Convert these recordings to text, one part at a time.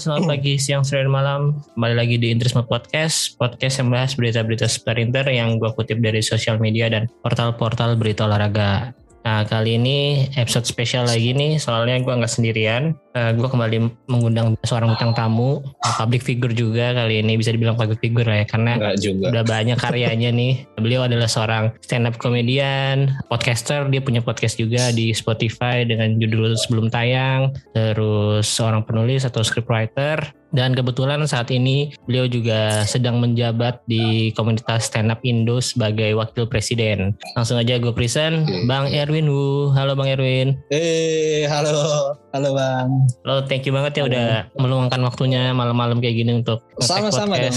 selamat pagi, siang, sore, dan malam. Kembali lagi di Intrisma Podcast, podcast yang bahas berita-berita sprinter yang gue kutip dari sosial media dan portal-portal berita olahraga. Nah kali ini episode spesial lagi nih, soalnya gue nggak sendirian. Uh, gue kembali mengundang seorang bintang tamu, uh, public figure juga kali ini bisa dibilang public figure lah ya, karena juga. udah banyak karyanya nih. Beliau adalah seorang stand up comedian, podcaster, dia punya podcast juga di Spotify dengan judul sebelum tayang, terus seorang penulis atau scriptwriter, dan kebetulan saat ini beliau juga sedang menjabat di komunitas stand up Indo sebagai wakil presiden. Langsung aja gue present Bang Erwin Wu. Halo Bang Erwin. Eh, halo. Halo Bang. Halo, thank you banget ya udah meluangkan waktunya malam-malam kayak gini untuk Sama-sama dong.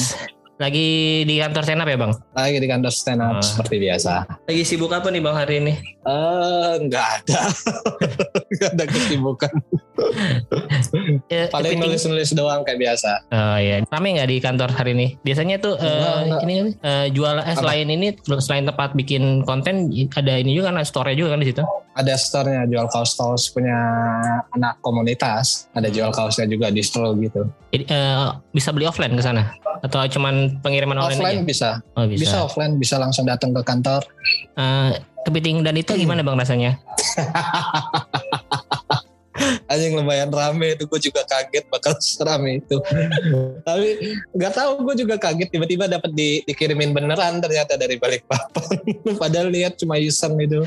Lagi di kantor stand up ya Bang? Lagi di kantor stand up Ah. seperti biasa. Lagi sibuk apa nih Bang hari ini? Eh, nggak ada. Nggak ada kesibukan. Ya, Paling nulis-nulis doang kayak biasa. Oh iya, rame nggak di kantor hari ini? Biasanya tuh eh, Enggak, enggak. ini eh, jual eh, selain ini selain tempat bikin konten ada ini juga kan ada store juga kan di situ. Ada store-nya jual kaos-kaos punya anak komunitas. Ada jual kaosnya juga di store gitu. Jadi eh, bisa beli offline ke sana atau cuman pengiriman online Offline aja? bisa. Oh bisa. bisa. offline, bisa langsung datang ke kantor. Eh, kepiting dan itu gimana bang rasanya? Anjing lumayan rame itu gue juga kaget bakal serame itu. Tapi nggak tahu gue juga kaget tiba-tiba dapat di, dikirimin beneran ternyata dari balik papan. Padahal lihat cuma iseng itu.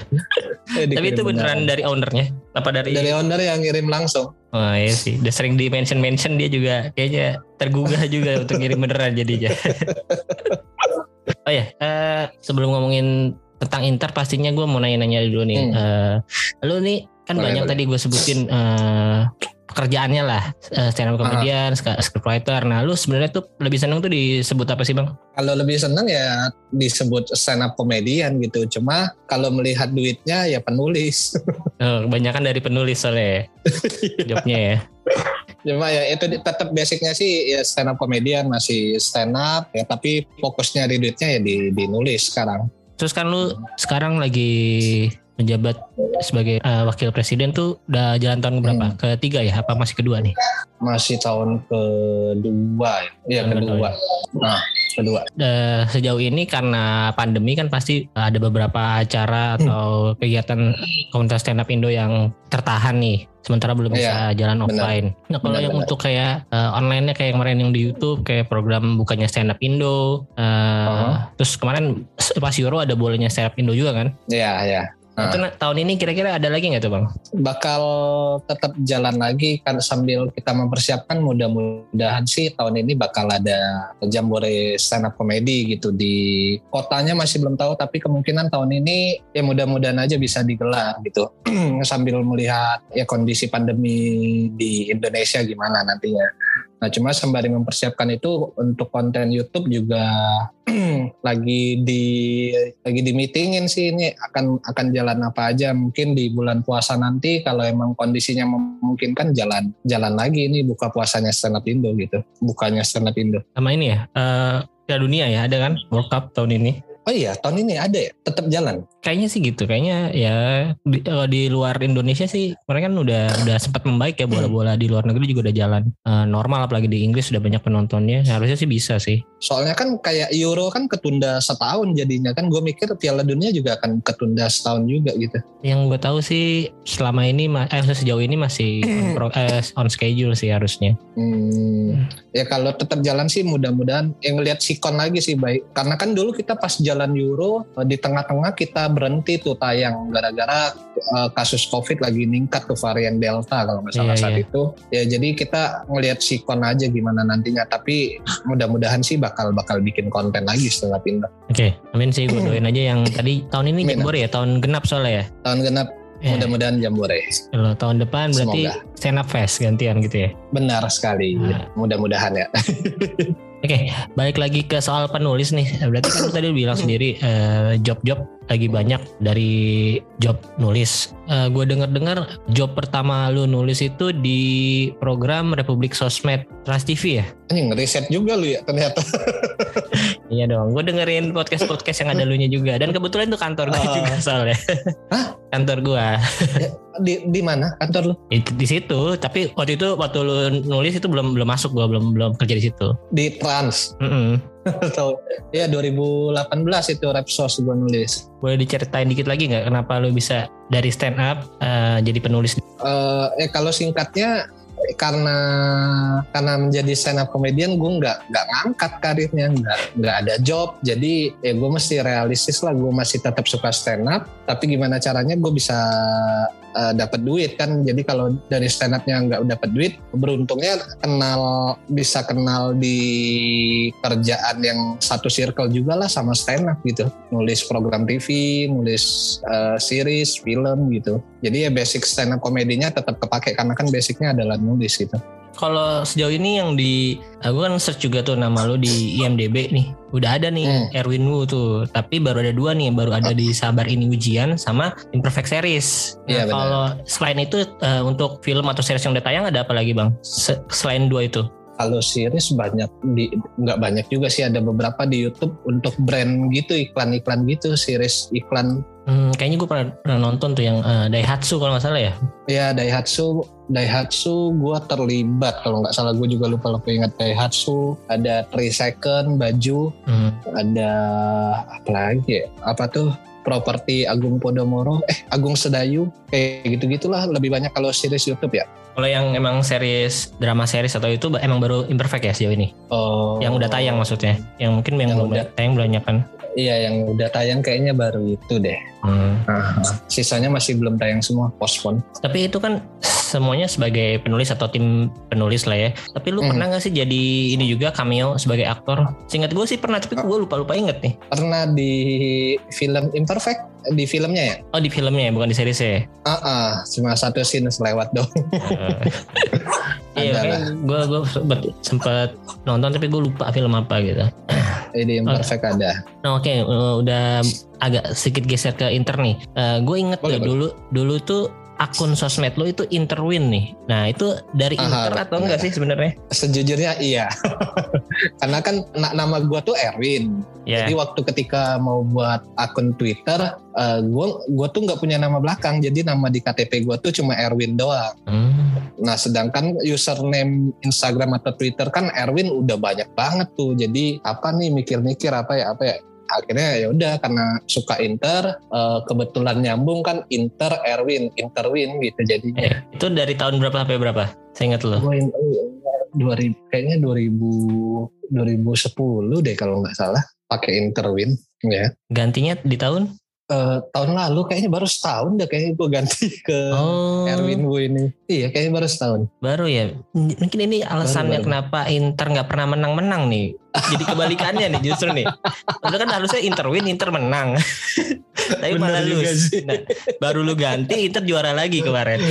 Eh, Tapi itu beneran dari ownernya? Apa dari? dari owner yang ngirim langsung. Oh iya sih, udah sering di mention mention dia juga kayaknya tergugah juga untuk ngirim beneran jadinya. oh ya, eh, sebelum ngomongin tentang Inter pastinya gue mau nanya-nanya dulu nih. Hmm. Eh, lu nih kan Boleh, banyak boleh. tadi gue sebutin eh, pekerjaannya lah, eh, stand up comedian, scriptwriter. Nah, lu sebenarnya tuh lebih seneng tuh disebut apa sih bang? Kalau lebih seneng ya disebut stand up comedian gitu. Cuma kalau melihat duitnya ya penulis. Oh, kebanyakan dari penulis soalnya ya, jobnya ya. Cuma ya itu tetap basicnya sih ya stand up comedian masih stand up ya tapi fokusnya di duitnya ya di, di nulis sekarang. Terus kan lu sekarang lagi menjabat sebagai eh, wakil presiden tuh udah jalan tahun berapa? Hmm. Ketiga ya? Apa masih kedua nih? Masih tahun kedua ya. Iya kedua. Nah, kedua. Eh, sejauh ini karena pandemi kan pasti ada beberapa acara atau kegiatan komunitas stand up Indo yang tertahan nih. Sementara belum bisa jalan benar. offline. Nah kalau Benar, yang benar. untuk kayak eh, online-nya kayak kemarin yang di YouTube kayak program bukannya stand up Indo. eh, Uh-huh. Terus kemarin pas Euro ada bolanya stand up Indo juga kan? Iya, ya. Ah. Itu nah, tahun ini kira-kira ada lagi nggak tuh bang? Bakal tetap jalan lagi kan sambil kita mempersiapkan mudah-mudahan sih tahun ini bakal ada jambore stand up comedy gitu di kotanya masih belum tahu tapi kemungkinan tahun ini ya mudah-mudahan aja bisa digelar gitu sambil melihat ya kondisi pandemi di Indonesia gimana nantinya. Nah cuma sembari mempersiapkan itu untuk konten YouTube juga lagi di lagi di meetingin sih ini akan akan jalan apa aja mungkin di bulan puasa nanti kalau emang kondisinya memungkinkan jalan jalan lagi ini buka puasanya stand up Indo gitu bukannya stand up Indo Sama ini ya? eh Piala Dunia ya ada kan? World Cup tahun ini. Oh iya tahun ini ada ya tetap jalan Kayaknya sih gitu. Kayaknya ya di, kalau di luar Indonesia sih mereka kan udah udah sempat membaik ya bola-bola di luar negeri juga udah jalan eh, normal apalagi di Inggris sudah banyak penontonnya. Harusnya sih bisa sih. soalnya kan kayak Euro kan ketunda setahun jadinya kan gue mikir Piala Dunia juga akan ketunda setahun juga gitu Yang gue tahu sih selama ini eh sejauh ini masih on, pro- eh, on schedule sih harusnya. Hmm, ya kalau tetap jalan sih mudah-mudahan yang ngelihat sikon lagi sih baik. Karena kan dulu kita pas jalan Euro eh, di tengah-tengah kita berhenti tuh tayang gara-gara eh, kasus COVID lagi meningkat tuh varian Delta kalau nggak salah Iya, saat iya. itu. Ya jadi kita ngelihat sikon aja gimana nantinya. Tapi mudah-mudahan sih bakal bakal bikin konten lagi setelah pindah. Oke, amin sih gue doain aja yang tadi tahun ini. Jambore ya, tahun genap soalnya ya. Tahun genap Ya, mudah-mudahan jambore. kalau tahun depan berarti stand up fest gantian gitu ya. Benar sekali. Nah. Mudah-mudahan ya. Oke, balik lagi ke soal penulis nih. Berarti kan tadi bilang sendiri eh, job-job lagi banyak dari job nulis. Eh, gue dengar-dengar job pertama lu nulis itu di program Republik Sosmed Trans TV ya. Ini ngeriset juga lu ya ternyata. Iya dong, gue dengerin podcast-podcast yang ada lu nya juga. Dan kebetulan itu kantor gue Oh. juga soalnya. Hah? kantor gue. Di di mana kantor lu? Itu di situ, tapi waktu itu waktu lu nulis itu belum belum masuk gue belum belum kerja di situ. Di Trans. Mm-mm. Atau ya 2018 itu Repsos gue nulis. Boleh diceritain dikit lagi nggak kenapa lu bisa dari stand up eh, jadi penulis? eh eh, kalau singkatnya karena karena menjadi stand up comedian gue nggak nggak ngangkat karirnya nggak nggak ada job. Jadi ya gue mesti realistis lah gue masih tetap suka stand up. Tapi gimana caranya gue bisa eh, dapat duit kan? Jadi kalau dari stand upnya nggak dapat duit beruntungnya kenal bisa kenal di kerjaan yang satu circle juga lah sama stand up gitu. Nulis program TV nulis eh, series film gitu jadi ya basic stand up komedinya tetap kepake karena kan basicnya adalah nulis gitu Kalau sejauh ini yang di, gue kan search juga tuh nama lu di IMDb nih, udah ada nih Hmm. Erwin Wu tuh, tapi baru ada dua nih, baru ada di Sabar Ini Ujian sama Imperfect Series. Nah, benar. kalau selain itu eh, untuk film atau series yang udah tayang ada apa lagi bang? Se- selain dua itu? kalau series banyak di nggak banyak juga sih ada beberapa di YouTube untuk brand gitu iklan-iklan gitu series iklan Hmm, kayaknya gue pernah, pernah nonton tuh yang eh, Daihatsu kalau nggak salah ya. ya Daihatsu Daihatsu gue terlibat kalau nggak salah gue juga lupa lupa ingat Daihatsu ada 3 second baju Hmm. ada apa lagi ya? apa tuh properti Agung Podomoro eh Agung Sedayu kayak gitu gitulah lebih banyak kalau series YouTube ya Kalau yang emang series drama series atau itu emang baru Imperfect ya sejauh ini? oh Yang udah tayang maksudnya? Yang mungkin yang, Yang belum udah. tayang banyak kan? Iya yang udah tayang kayaknya baru itu deh Hmm. Nah, sisanya masih belum tayang semua postpone Tapi itu kan semuanya sebagai penulis atau tim penulis lah ya. Tapi lu Hmm. pernah gak sih jadi ini juga cameo sebagai aktor? Seingat gue sih pernah, tapi gue lupa-lupa inget nih. pernah di film Imperfect di filmnya ya Oh di filmnya ya, bukan di series ya? ah ah, cuma satu scene selewat dong Iya, kayak gue gue sempet nonton tapi gue lupa film apa gitu. di Imperfect ada Nah oke, eh, udah agak sedikit geser ke Inter nih. gue inget Boleh, tuh dulu dulu tuh akun sosmed lo itu Interwin nih. Nah itu dari Aha, Inter atau enggak sih sebenarnya? sejujurnya iya karena kan na- nama gua tuh Erwin Ya. jadi waktu ketika mau buat akun Twitter eh, gua gua tuh nggak punya nama belakang jadi nama di KTP gua tuh cuma Erwin doang Hmm. Nah, sedangkan username Instagram atau Twitter kan Erwin udah banyak banget tuh. Jadi apa nih mikir-mikir apa ya apa ya. Akhirnya ya udah karena suka Inter, eh, kebetulan nyambung kan Inter Erwin, Interwin gitu. Jadi Eh, itu dari tahun berapa sampai berapa? Saya ingat lo. gue 2000 kayaknya 2000 2010 deh kalau nggak salah pakai Interwin ya. Gantinya di tahun? Eh, tahun lalu kayaknya baru setahun deh kayaknya gue ganti ke Oh, Erwin Wu ini. Iya kayaknya baru setahun. baru ya. Mungkin ini alasannya baru. kenapa Inter nggak pernah menang-menang nih. Jadi kebalikannya nih justru nih. Padahal kan harusnya Inter win, Inter menang. Tapi Bener malah lose. sih. Nah, baru lu ganti Inter juara lagi kemarin.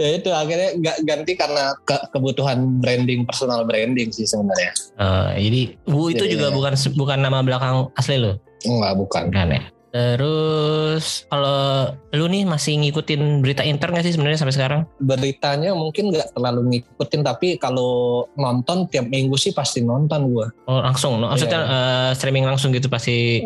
ya itu akhirnya nggak ganti karena ke- kebutuhan branding personal branding sih sebenarnya Eh, jadi Wu itu Jadi, juga ya. bukan bukan nama belakang asli lo, enggak bukan kan ya? Terus kalau lu nih masih ngikutin berita Inter nggak sih sebenarnya sampai sekarang? beritanya mungkin nggak terlalu ngikutin tapi kalau nonton tiap minggu sih pasti nonton gua Oh langsung, no? maksudnya eh, streaming langsung gitu pasti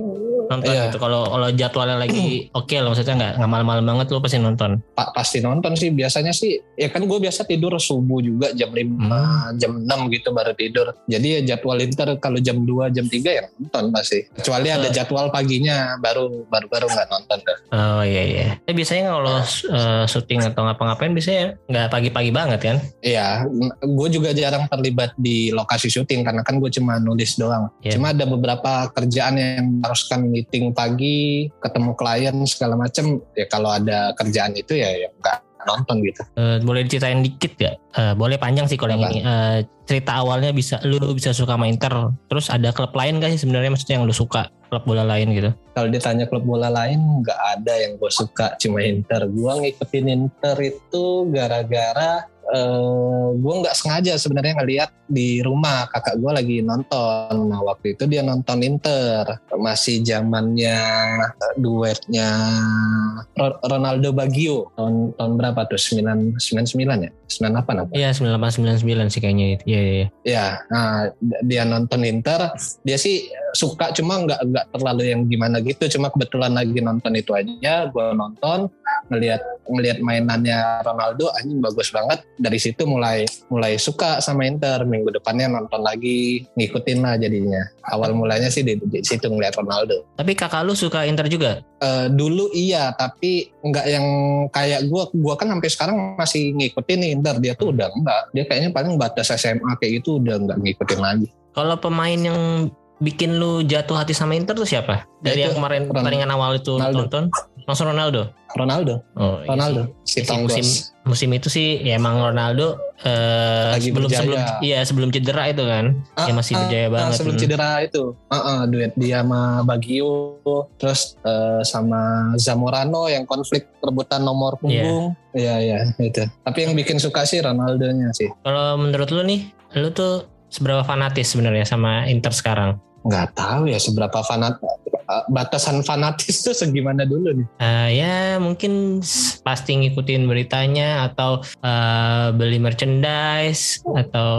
nonton Iya. gitu. Kalau kalau jadwalnya lagi oke lah, maksudnya nggak nggak malam-malam banget lu pasti nonton. Pa- pasti nonton sih biasanya sih ya kan gue biasa tidur subuh juga jam 5 Hmm. jam 6 gitu baru tidur jadi ya jadwal Inter kalau jam 2 jam 3 ya nonton pasti kecuali ada Eh. jadwal paginya baru baru baru nggak nonton dah Oh iya iya. Tapi biasanya kalau eh, syuting atau ngapa-ngapain biasanya nggak pagi-pagi banget kan? Iya, gue juga jarang terlibat di lokasi syuting karena kan gue cuma nulis doang. Iya. Cuma ada beberapa kerjaan yang haruskan meeting pagi, ketemu klien segala macem. Ya kalau ada kerjaan itu ya ya nggak nonton gitu. Eh, boleh diceritain dikit gak? Eh, boleh panjang sih kalau yang ini. Eh, cerita awalnya bisa lu bisa suka sama Inter. Terus ada klub lain gak sih sebenarnya maksudnya yang lu suka klub bola lain gitu? Kalau ditanya klub bola lain nggak ada yang gue suka, cuma Inter. Gue ngikutin Inter itu gara-gara uh, gue nggak sengaja sebenarnya ngeliat di rumah kakak gue lagi nonton. Nah waktu itu dia nonton Inter masih zamannya duetnya Ronaldo Baggio tahun tahun berapa tuh sembilan sembilan sembilan ya sembilan delapan apa? Iya sembilan delapan sembilan sembilan sih kayaknya itu. Iya iya. Ya, nah dia nonton Inter, dia sih suka cuma nggak nggak terlalu yang gimana gitu. Cuma kebetulan lagi nonton itu aja, gue nonton ngelihat ngelihat mainannya Ronaldo anjing bagus banget. Dari situ mulai mulai suka sama Inter. Minggu depannya nonton lagi ngikutin lah jadinya. Awal mulanya sih di, di situ ngelihat Ronaldo. Tapi kakak lu suka Inter juga? Uh, dulu iya tapi nggak yang kayak gue gue kan sampai sekarang masih ngikutin nih Inter. Dia tuh udah enggak dia kayaknya paling batas SMA kayak gitu udah nggak ngikutin lagi. Kalau pemain yang bikin lu jatuh hati sama Inter tuh siapa? Dari ya yang kemarin pertandingan awal itu Ronaldo. tonton? Langsung Ronaldo. Ronaldo. Oh, iya Ronaldo. Si iya musim musim itu sih ya emang Ronaldo uh, Lagi sebelum berjaya. sebelum iya sebelum cedera itu kan. Ah, ya masih ah, berjaya ah, banget. Sebelum hmm. cedera itu. Uh, uh, duet dia sama Bagio terus uh, sama Zamorano yang konflik rebutan nomor punggung. Iya, iya ya, itu. Tapi yang bikin suka sih Ronaldo-nya sih. Kalau menurut lu nih, lu tuh seberapa fanatis sebenarnya sama Inter sekarang? nggak tahu ya seberapa fanat eh, batasan fanatis tuh segimana dulu nih? Uh, ya mungkin pasti ngikutin beritanya atau uh, beli merchandise atau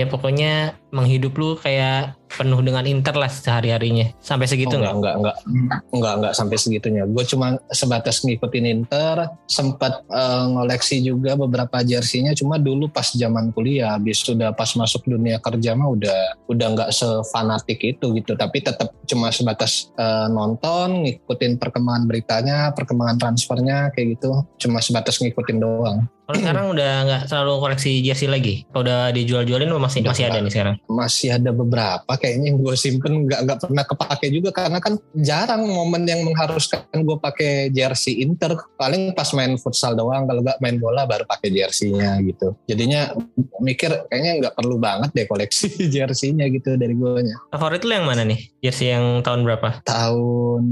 ya pokoknya menghidup lu kayak penuh dengan Inter lah sehari-harinya. Sampai segitu oh, enggak, enggak, enggak, enggak, enggak sampai segitunya. Gue cuma sebatas ngikutin Inter, sempat uh, ngoleksi juga beberapa jersinya. Cuma dulu pas zaman kuliah, habis sudah pas masuk dunia kerja mah udah udah nggak sefanatik itu gitu. Tapi tetap cuma sebatas uh, nonton, ngikutin perkembangan beritanya, perkembangan transfernya kayak gitu. Cuma sebatas ngikutin doang. Kalau sekarang udah nggak selalu koleksi jersey lagi? Kalau udah dijual-jualin masih udah masih ada nih sekarang? Masih ada beberapa kayaknya yang gue simpen nggak nggak pernah kepake juga karena kan jarang momen yang mengharuskan gue pakai jersey Inter. Paling pas main futsal doang kalau nggak main bola baru pakai jerseynya gitu. Jadinya mikir kayaknya nggak perlu banget deh koleksi jerseynya gitu dari gue nya. Favorit lu yang mana nih? Jersey yang tahun berapa? Tahun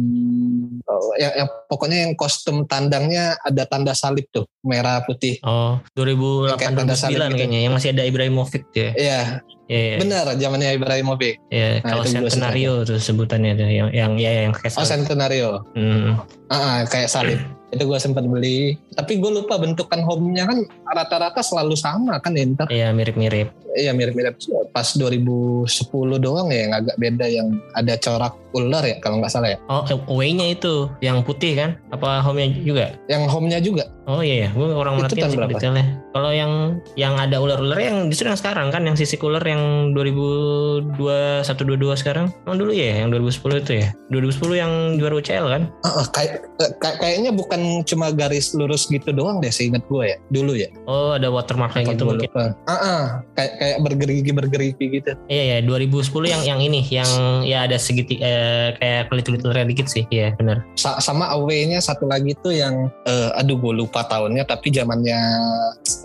oh, yang, yang pokoknya yang kostum tandangnya ada tanda salib tuh merah putih. Oh, 2008 2009 kayaknya yang masih ada Ibrahimovic ya. Iya. Iya, iya. Benar, zamannya Ibrahimovic. Iya, nah, kalau Centenario tuh sebutannya tuh yang yang ya yang kayak Oh, Centenario. Hmm. Ah, uh, kayak salib. itu gue sempat beli tapi gue lupa bentukan home-nya kan rata-rata selalu sama kan Inter iya mirip-mirip iya mirip-mirip pas 2010 doang ya yang agak beda yang ada corak ular ya kalau nggak salah ya. Oh away-nya itu yang putih kan? Apa home-nya juga? Yang home-nya juga. Oh iya ya gue orang merhatiin sih detailnya. Kalau yang yang ada ular-ular yang justru yang sekarang kan yang sisi ular yang 2021 22 sekarang? Emang dulu ya yang 2010 itu ya? 2010 yang juara UCL kan? Uh, uh, kayak kayaknya bukan cuma garis lurus gitu doang deh seingat gue ya dulu ya. Oh ada watermark kayak gitu mungkin. Ah uh, kayak kayak bergerigi bergerigi gitu. Iya ya 2010 yang yang ini yang ya ada segiti eh, kayak kulit kulit dikit sih iya benar. Sa sama away-nya satu lagi tuh yang uh, aduh gue lupa tahunnya tapi zamannya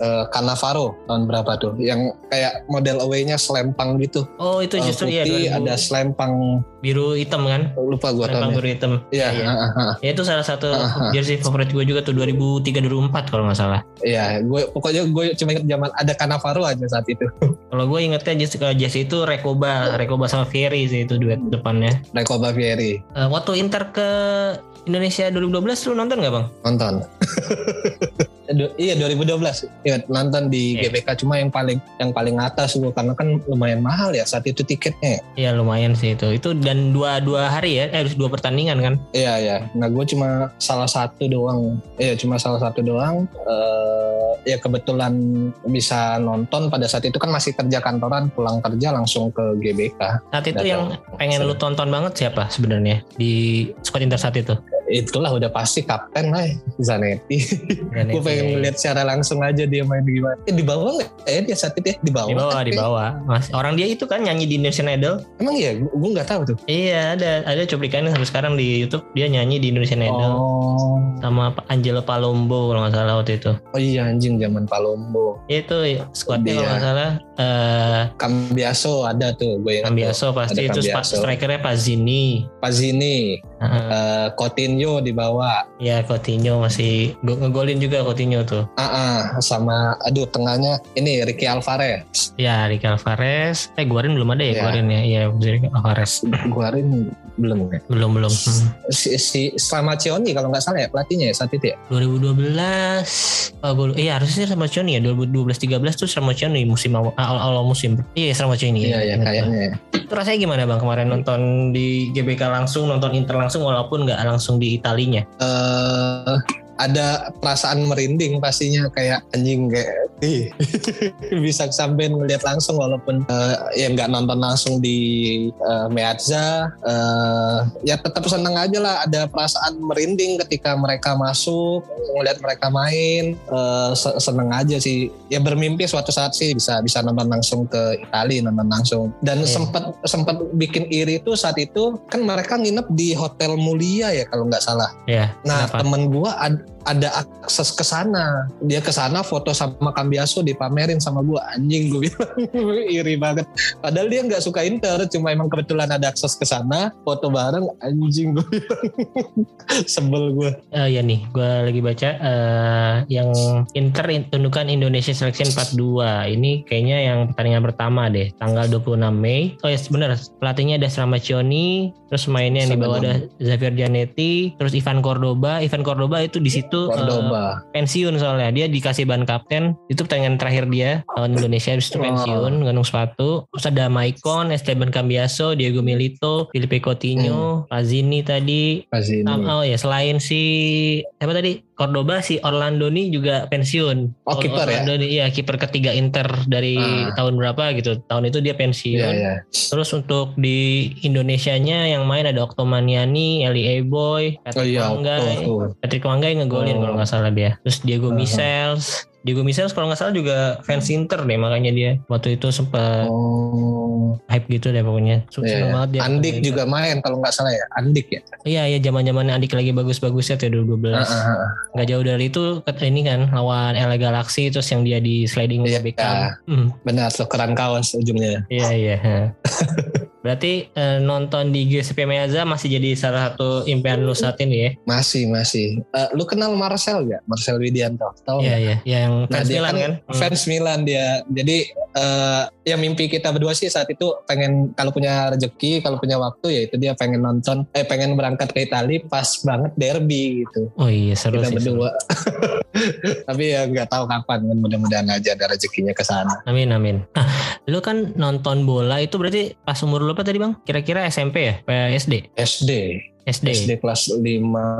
uh, Cannavaro tahun berapa tuh? Yang kayak model away-nya selempang gitu. Oh itu justru uh, putih, ya ada selempang. biru hitam kan? Lupa gue selempang biru hitam. Iya ya, ya. ya itu salah satu jersey favorit gue juga tuh 2003 2004 kalau nggak salah. Iya, gue pokoknya gue cuma ingat zaman ada Cannavaro aja saat itu. kalau gue ingetnya Jessica Jess itu Rekoba, Rekoba sama Fieri sih itu duet depannya. Rekoba Fieri. Uh, waktu Inter ke Indonesia 2012 lu nonton gak bang? Nonton. iya 2012 ya nonton di yeah. GBK cuma yang paling yang paling atas gue karena kan lumayan mahal ya saat itu tiketnya. Iya lumayan sih itu itu dan dua dua hari ya eh dua pertandingan kan? Iya iya. Nah gue cuma salah satu doang. Iya cuma salah satu doang. Uh, ya kebetulan bisa nonton pada saat itu kan masih kerja kantoran pulang kerja langsung ke GBK. Saat itu Datang. yang pengen lu tonton banget siapa sebenarnya di squad Inter saat itu? Itulah udah pasti kapten lah Zanetti. gue pengen iya. ngeliat secara langsung aja dia main gimana. Eh, di bawah nggak ya dia saat itu ya di bawah. Di bawah, di bawah. Mas, orang dia itu kan nyanyi di Indonesian Idol. Emang iya, gue nggak tahu tuh. Iya ada ada cuplikannya sampai sekarang di YouTube dia nyanyi di Indonesian Idol. Oh. Sama Angelo Palombo kalau nggak salah waktu itu. Oh iya anjing zaman Palombo. Itu squadnya kalau nggak salah eh Cambiaso ada tuh gue ingat Cambiaso tuh. pasti Ada terus pa- Cambiaso. strikernya Pazini. Pazini, Heeh. eh, Coutinho dibawa. ya Coutinho masih go- ngegolin juga Coutinho tuh. Ah, ah, sama aduh tengahnya ini Ricky Alvarez. Ya Ricky Alvarez. Eh Guarin belum ada ya Ya. Guarin ya. Iya Ricky Alvarez. Guarin belum ya. Belum belum. Hmm. Si, si Slamacioni kalau nggak salah ya pelatihnya ya saat itu ya. 2012 oh, gua, iya harusnya sama Cioni ya 2012-13 tuh sama Cioni musim awal, awal, awal musim iya sama Cioni Iya ya kayaknya. ya. itu rasanya gimana bang kemarin nonton di GBK langsung nonton Inter langsung walaupun nggak langsung di Italinya eh ada perasaan merinding pastinya kayak anjing kayak ih bisa sampai ngeliat langsung walaupun eh, ya nggak nonton langsung di eh, Meazza eh, ya tetap senang aja lah. Ada perasaan merinding ketika mereka masuk ngeliat mereka main se- seneng aja sih. Ya bermimpi suatu saat sih bisa bisa nonton langsung ke Italia nonton langsung. Dan Iya. sempat sempat bikin iri itu saat itu kan mereka nginep di Hotel Mulia ya kalau nggak salah. Ya Nah, kenapa? temen gua ad- ada akses ke sana. Dia ke sana foto sama Cambiaso dipamerin sama gua. Anjing gue bilang iri banget. Padahal dia nggak suka Inter, cuma emang kebetulan ada akses ke sana, foto bareng anjing gue bilang. Sebel gua. Eh, ya nih gue lagi baca eh, yang Inter in- tundukan Indonesia Selection 42 ini kayaknya yang pertandingan pertama deh tanggal 26 Mei oh ya benar pelatihnya ada Cioni terus mainnya yang di bawah ada Xavier Janetti terus Ivan Cordoba Ivan Cordoba itu di situ eh, Cordoba. pensiun soalnya. Dia dikasih ban kapten. Itu pertandingan terakhir dia lawan Indonesia. Habis itu Oh. pensiun gantung sepatu. Terus ada Maicon Esteban Cambiaso Diego Milito Felipe Coutinho Pazini tadi. Pas ini. Sam- oh ya selain si siapa tadi Cordoba si Orlando nih juga pensiun. Oh, kiper ya? Orlando iya kiper ketiga Inter dari Ah. tahun berapa gitu. Tahun itu dia pensiun. Iya, iya. Terus untuk di Indonesianya yang main ada Oktomaniani, Eli Eboy, Oh Patrick iya, Wanggai. tuh, tuh. Patrick Wanggai ngegolin Oh. kalau nggak salah dia. Terus Diego Uh-huh. Michels. Diego Michels kalau nggak salah juga fans Inter deh makanya dia waktu itu sempat Oh, hype gitu deh pokoknya. Seneng iya. banget dia. Andik juga main kalau nggak salah ya. Andik ya. Iya iya zaman zaman Andik lagi bagus-bagusnya tuh 2012. Ah, ah, ah. nggak jauh dari itu ini kan lawan LA Galaxy terus yang dia di sliding Iya, ke Beckham. Hmm, Benar, tukeran kaos ujungnya. iya iya. Berarti eh, nonton di GSP Meazza masih jadi salah satu impian lu saat ini ya? Masih, masih. Eh, lu kenal Marcel gak? Marcel Widianto. Tahu Iya iya. Yang Nah, fans dia Milan kan kan? Hmm. fans Milan dia. Jadi eh ya mimpi kita berdua sih saat itu pengen kalau punya rezeki, kalau punya waktu ya itu dia pengen nonton, eh pengen berangkat ke Italia pas banget derby gitu. Oh iya seru kita sih. seru. berdua. Tapi ya nggak tahu kapan kan mudah-mudahan aja ada rezekinya ke sana. Amin amin. Nah, lu kan nonton bola itu berarti pas umur lu apa tadi bang? Kira-kira SMP ya? Apa SD? SD, SD. SD kelas 5,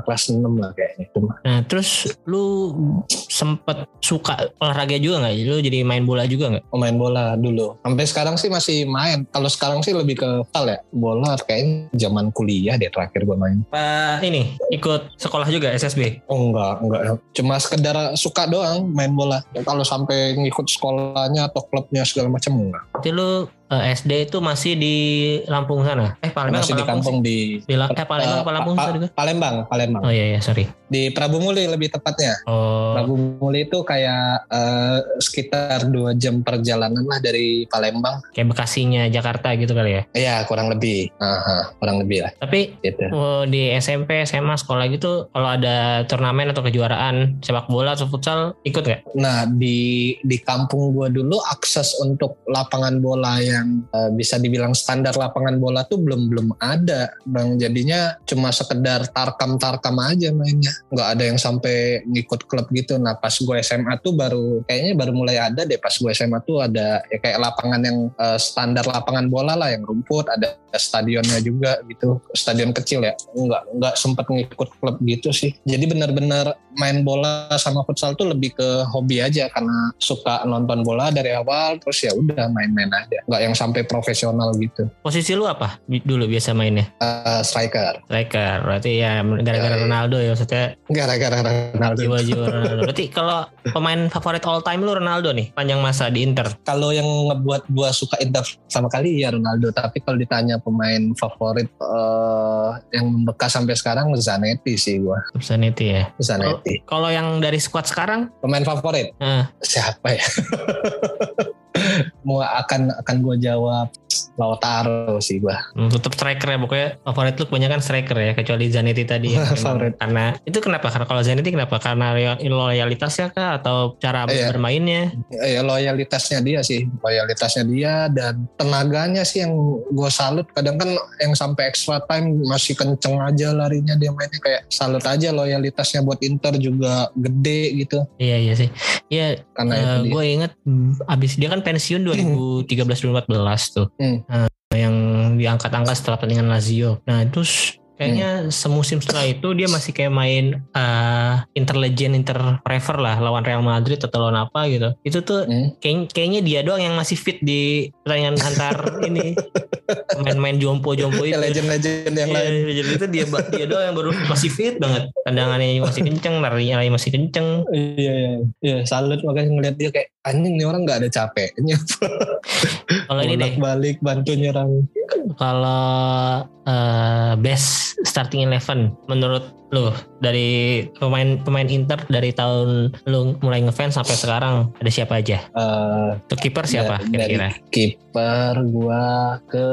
kelas 6 lah kayaknya. Nah terus lu sempet suka olahraga juga nggak? Lu jadi main bola juga nggak? Pemain bola dulu. Sampai sekarang sih masih main. Kalau sekarang sih lebih ke fal ya. Bola kayaknya zaman kuliah deh terakhir gue main. Pak ini ikut sekolah juga SSB? Oh enggak, enggak. Cuma sekedar suka doang main bola. Kalau sampai ngikut sekolahnya atau klubnya segala macam enggak. Berarti lu eh, SD itu masih di Lampung sana? Eh Palembang Masih di kampung sih? di Di La- eh, Palembang apa Pa- Lampung Pa- gua? Palembang, Palembang. Oh iya iya sorry. Di Prabu Muli lebih tepatnya. Oh Prabu Muli itu kayak eh, sekitar dua jam perjalanan lah dari Palembang. kayak Bekasinya Jakarta gitu kali ya. Iya, kurang lebih. Aha, kurang lebih lah. Tapi Gitu. oh, di SMP, SMA, sekolah gitu kalau ada turnamen atau kejuaraan sepak bola atau futsal ikut nggak? Nah di di kampung gua dulu akses untuk lapangan bola yang eh, bisa dibilang standar lapangan bola tuh belum belum ada bang. Jadinya cuma sekedar tarkam tarkam aja mainnya. Nggak ada yang sampai ngikut klub gitu. Nah pas gue SMA tuh baru kayaknya baru mulai ada deh pas gue SMA tuh ada ya kayak lapangan yang eh, standar lapangan bola lah yang rumput ada stadionnya juga gitu. Stadion kecil ya. Nggak nggak sempat ngikut klub gitu sih. Jadi benar-benar main bola sama futsal tuh lebih ke hobi aja karena suka nonton bola dari awal terus ya udah main-main aja. Nggak yang sampai profesional gitu Posisi lu apa dulu biasa mainnya? Eh, striker Striker. Berarti ya gara-gara Ya, iya. Ronaldo ya maksudnya gara-gara Ronaldo jiwa-jiwa Ronaldo. Berarti kalau pemain favorit all time lu Ronaldo nih panjang masa di Inter. kalau yang ngebuat gua suka Inter sama kali ya Ronaldo tapi kalau ditanya pemain favorit eh, yang membekas sampai sekarang Zanetti sih gua Zanetti ya. Zanetti Kalau yang dari squad sekarang pemain favorit eh, siapa ya mau akan akan gue jawab Lautaro sih gua. Hmm, tetap striker ya pokoknya favorit lu kebanyakan striker ya kecuali Zanetti tadi ya. Favorit. karena itu kenapa? Karena kalau Zanetti kenapa? Karena loyalitasnya kah atau cara Iya. bermainnya? ya loyalitasnya dia sih loyalitasnya dia dan tenaganya sih yang gue salut kadang kan yang sampai extra time masih kenceng aja larinya dia mainnya kayak salut aja loyalitasnya buat Inter juga gede gitu Iya iya sih. Iya karena dia. gue inget abis dia kan pensiun 2013-2014 tuh. Hmm. Eh, yang diangkat-angkat setelah pertandingan Lazio. Nah terus kayaknya semusim setelah itu dia masih kayak main eh Inter Legend, Inter lah lawan Real Madrid atau lawan apa gitu. Itu tuh Hmm. kayak- kayaknya dia doang yang masih fit di pertandingan antar ini main-main jompo-jompo itu. Legend-legend yang Iya, lain Jadi itu dia dia doang yang baru masih fit banget. Tendangannya masih kenceng, larinya lari masih kenceng. iya iya iya salut makanya ngeliat dia kayak anjing nih orang nggak ada capeknya. Kalau ini deh, balik bantu nyerang. Kalau eh, best starting eleven menurut lu dari pemain pemain Inter dari tahun lu mulai ngefans sampai sekarang ada siapa aja? Eh, Untuk kiper siapa kira-kira? kiper gua ke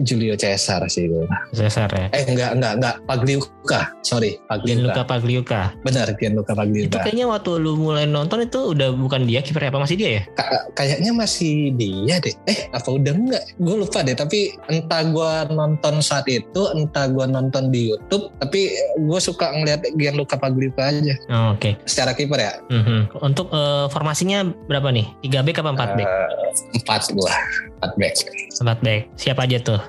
Julio Cesar sih gua Cesar ya. eh enggak enggak enggak Pagliuca sorry Gianluca Pagliuca Pagliuca. benar Gianluca Itu Pagliuca kayaknya waktu lu mulai nonton itu udah bukan dia kiper apa masih dia ya? Ka- kayaknya masih dia deh eh apa udah enggak gue lupa deh tapi entah gua nonton saat itu entah gua nonton di YouTube tapi gue suka ngeliat Gianluca Pagliuca aja Oh, Oke. secara kiper ya Mhm. Untuk eh, formasinya berapa nih? 3 back apa 4 back? Eh, empat gua empat back 4 back. Siapa aja tuh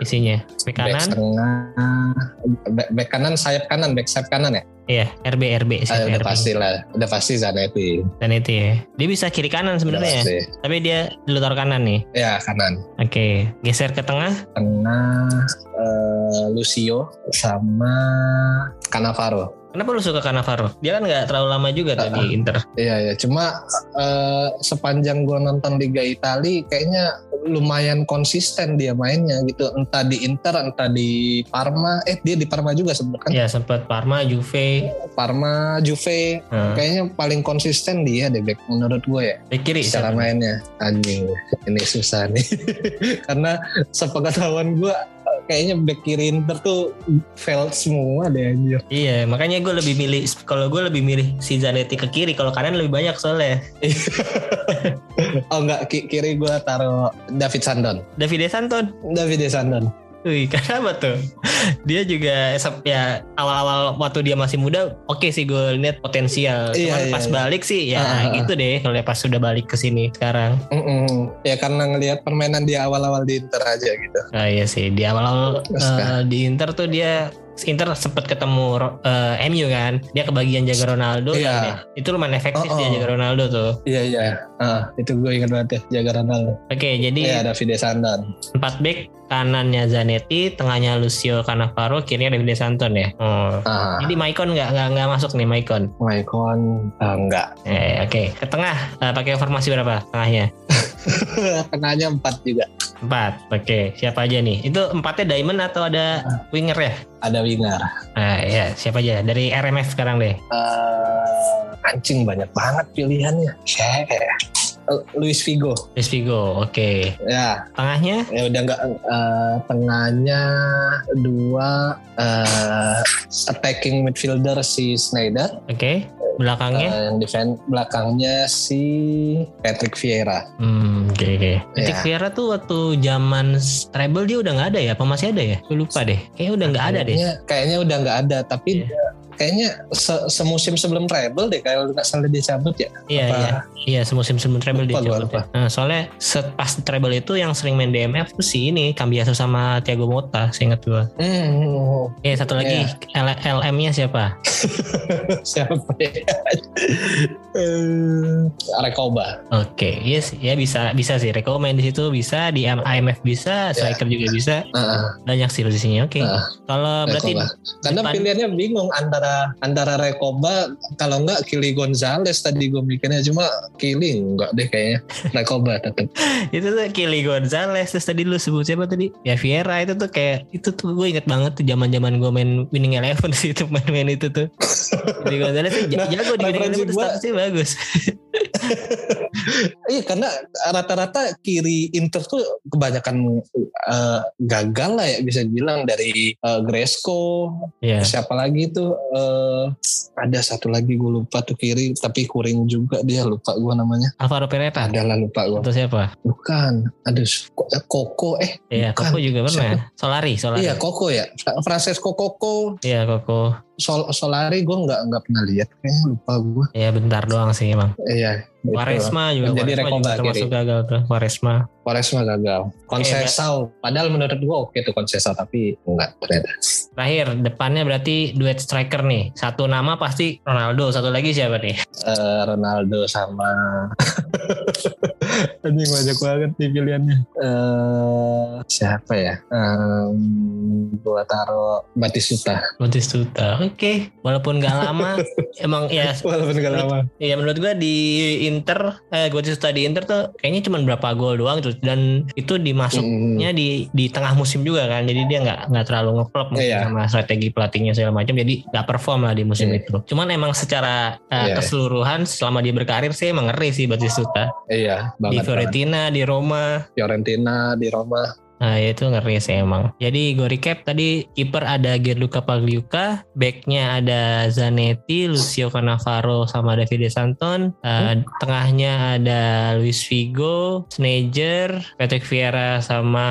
isinya? Back back kanan? tengah back, back kanan sayap kanan back sayap kanan ya Iya, RB RB Ah, siapa udah RB? pasti lah udah pasti Zanetti itu ya. Dia bisa kiri kanan sebenarnya. pasti. Tapi dia dulu taruh kanan nih. ya kanan Oke, geser ke tengah. tengah eh, Lucio sama Cannavaro. Kenapa lu suka Cannavaro? Dia kan nggak terlalu lama juga Ah, tadi Inter. Iya ya, cuma eh, sepanjang gua nonton Liga Italia kayaknya lumayan konsisten dia mainnya gitu. Entah di Inter, entah di Parma. Eh dia di Parma juga sebenarnya kan. Ya sempat Parma, Juve, Parma, Juve, nah, kayaknya paling konsisten dia deh back menurut gue ya. back kiri. Siapa? mainnya, anjing ini susah nih. Karena sepengetahuan gua kayaknya back kiri Inter tuh failed semua deh anjir. Iya, makanya gue lebih milih kalau gue lebih milih si Zanetti ke kiri. Kalau kanan lebih banyak soalnya. Oh enggak, ki- kiri gua taruh David Sandon. Davide Santon. David Sandon. Wih, kenapa tuh? Dia juga ya awal-awal waktu dia masih muda, oke sih gue lihat potensial. Iya, Cuman iya, pas iya. balik sih ya ah. gitu deh. Kalau pas sudah balik ke sini sekarang. Mm-mm. Ya karena ngelihat permainan dia awal-awal di Inter aja gitu. Ah iya sih di awal-awal kan? di Inter tuh dia Inter sempat ketemu eh, MU kan dia kebagian jaga Ronaldo Iya. kan ya. itu lumayan efektif Oh, dia oh. jaga Ronaldo tuh Iya iya. Ah, itu gue ingat banget ya jaga Ronaldo. oke jadi Iya David Sandon. empat back kanannya Zanetti tengahnya Lucio Cannavaro kirinya Davide Santon ya oh. Ah, jadi Maicon nggak nggak nggak masuk nih Maicon Maicon ah, enggak. eh, oke ke tengah eh, pakai formasi berapa tengahnya Tengahnya empat juga. empat oke siapa aja nih itu empatnya diamond atau ada winger ya Ada winger. nah ya siapa aja dari RMF sekarang deh Eh, anjing banyak banget pilihannya. Ya? Eh, Luis Figo. Luis Figo oke Ya, tengahnya ya udah enggak eh, tengahnya dua eh, attacking midfielder si Snyder. Oke, belakangnya. Eh, yang defend belakangnya si Patrick Vieira. Hmm, oke oke. Patrick Ya. Vieira tuh waktu zaman treble dia udah nggak ada ya? Apa masih ada ya? Gue lupa deh. Kayaknya udah nggak ada deh. Kayaknya, kayaknya udah nggak ada, tapi Iya. Kayaknya se- semusim sebelum treble deh kalau nggak salah dia cabut ya. Iya Apa- iya. Iya semusim sebelum treble dia cabut lupa. ya. Nah, soalnya set pas treble itu yang sering main DMF tuh si ini Cambiaso sama Thiago Motta, seingat gua. Hmm, Iya satu lagi L- LM-nya siapa? siapa ya? Eh, Rekoba. Oke, iya sih, ya bisa bisa sih. Reko main di situ bisa, di IMF bisa, striker juga bisa. Ah, Banyak sih posisinya. Oke. Ah, Kalau berarti Rekoba. Karena depan- pilihannya bingung antara antara Rekoba kalau nggak Kili Gonzales tadi gue mikirnya. Cuma Kili nggak deh kayaknya. Rekoba tetap. itu tuh Kili Gonzalez terus tadi lu sebut siapa tadi? Ya Vieira. Itu tuh kayak itu tuh gue inget banget tuh zaman zaman gue main winning eleven sih itu main-main itu tuh. Kili Gonzalez tuh Nah, jago di winning eleven statusnya bagus iya karena rata-rata kiri Inter tuh kebanyakan uh, gagal lah ya bisa bilang dari uh, Gresco yeah. siapa lagi tuh uh, ada satu lagi gue lupa tuh kiri tapi kuring juga dia lupa gue namanya. Alvaro Pereta? Adalah lupa gue atau siapa? Bukan. Ada Koko eh iya Koko juga pernah ya? Solari Solari. Iya Koko ya. Francesco Koko. Iya Koko Sol Solari gue nggak nggak pernah lihat kayaknya lupa gue. Iya bentar doang sih emang. Iya. Quaresma juga. Jadi Quaresma termasuk gagal tuh Quaresma. Quaresma gagal. Konsesau. Eh, Padahal menurut gue oke tuh Konsesau tapi enggak ternyata. Terakhir depannya berarti duet striker nih. Satu nama pasti Ronaldo. Satu lagi siapa nih? Uh, Ronaldo sama. Ini banyak banget nih pilihannya. Uh, siapa ya? Um, gua taruh Batistuta. Batistuta. Oke. Okay. Walaupun gak lama, emang ya. Walaupun gak lama. Iya menurut gua di Inter, eh Batistuta di Inter tuh kayaknya cuma berapa gol doang tuh dan itu dimasuknya hmm. di di tengah musim juga kan. Jadi dia nggak nggak terlalu ngevlog mungkin yeah. sama strategi pelatihnya segala macam. Jadi nggak perform lah di musim yeah. itu. Cuman emang secara uh, yeah. keseluruhan selama dia berkarir sih emang ngeri sih Batistuta. Iya. Banget, di Fiorentina, banget. di Roma. Fiorentina, di Roma. Nah itu ngeri sih emang. Jadi gue recap tadi kiper ada Gianluca Pagliuca, backnya ada Zanetti, Lucio Cannavaro sama Davide Santon, uh, tengahnya ada Luis Figo, Sneijder, Patrick Vieira sama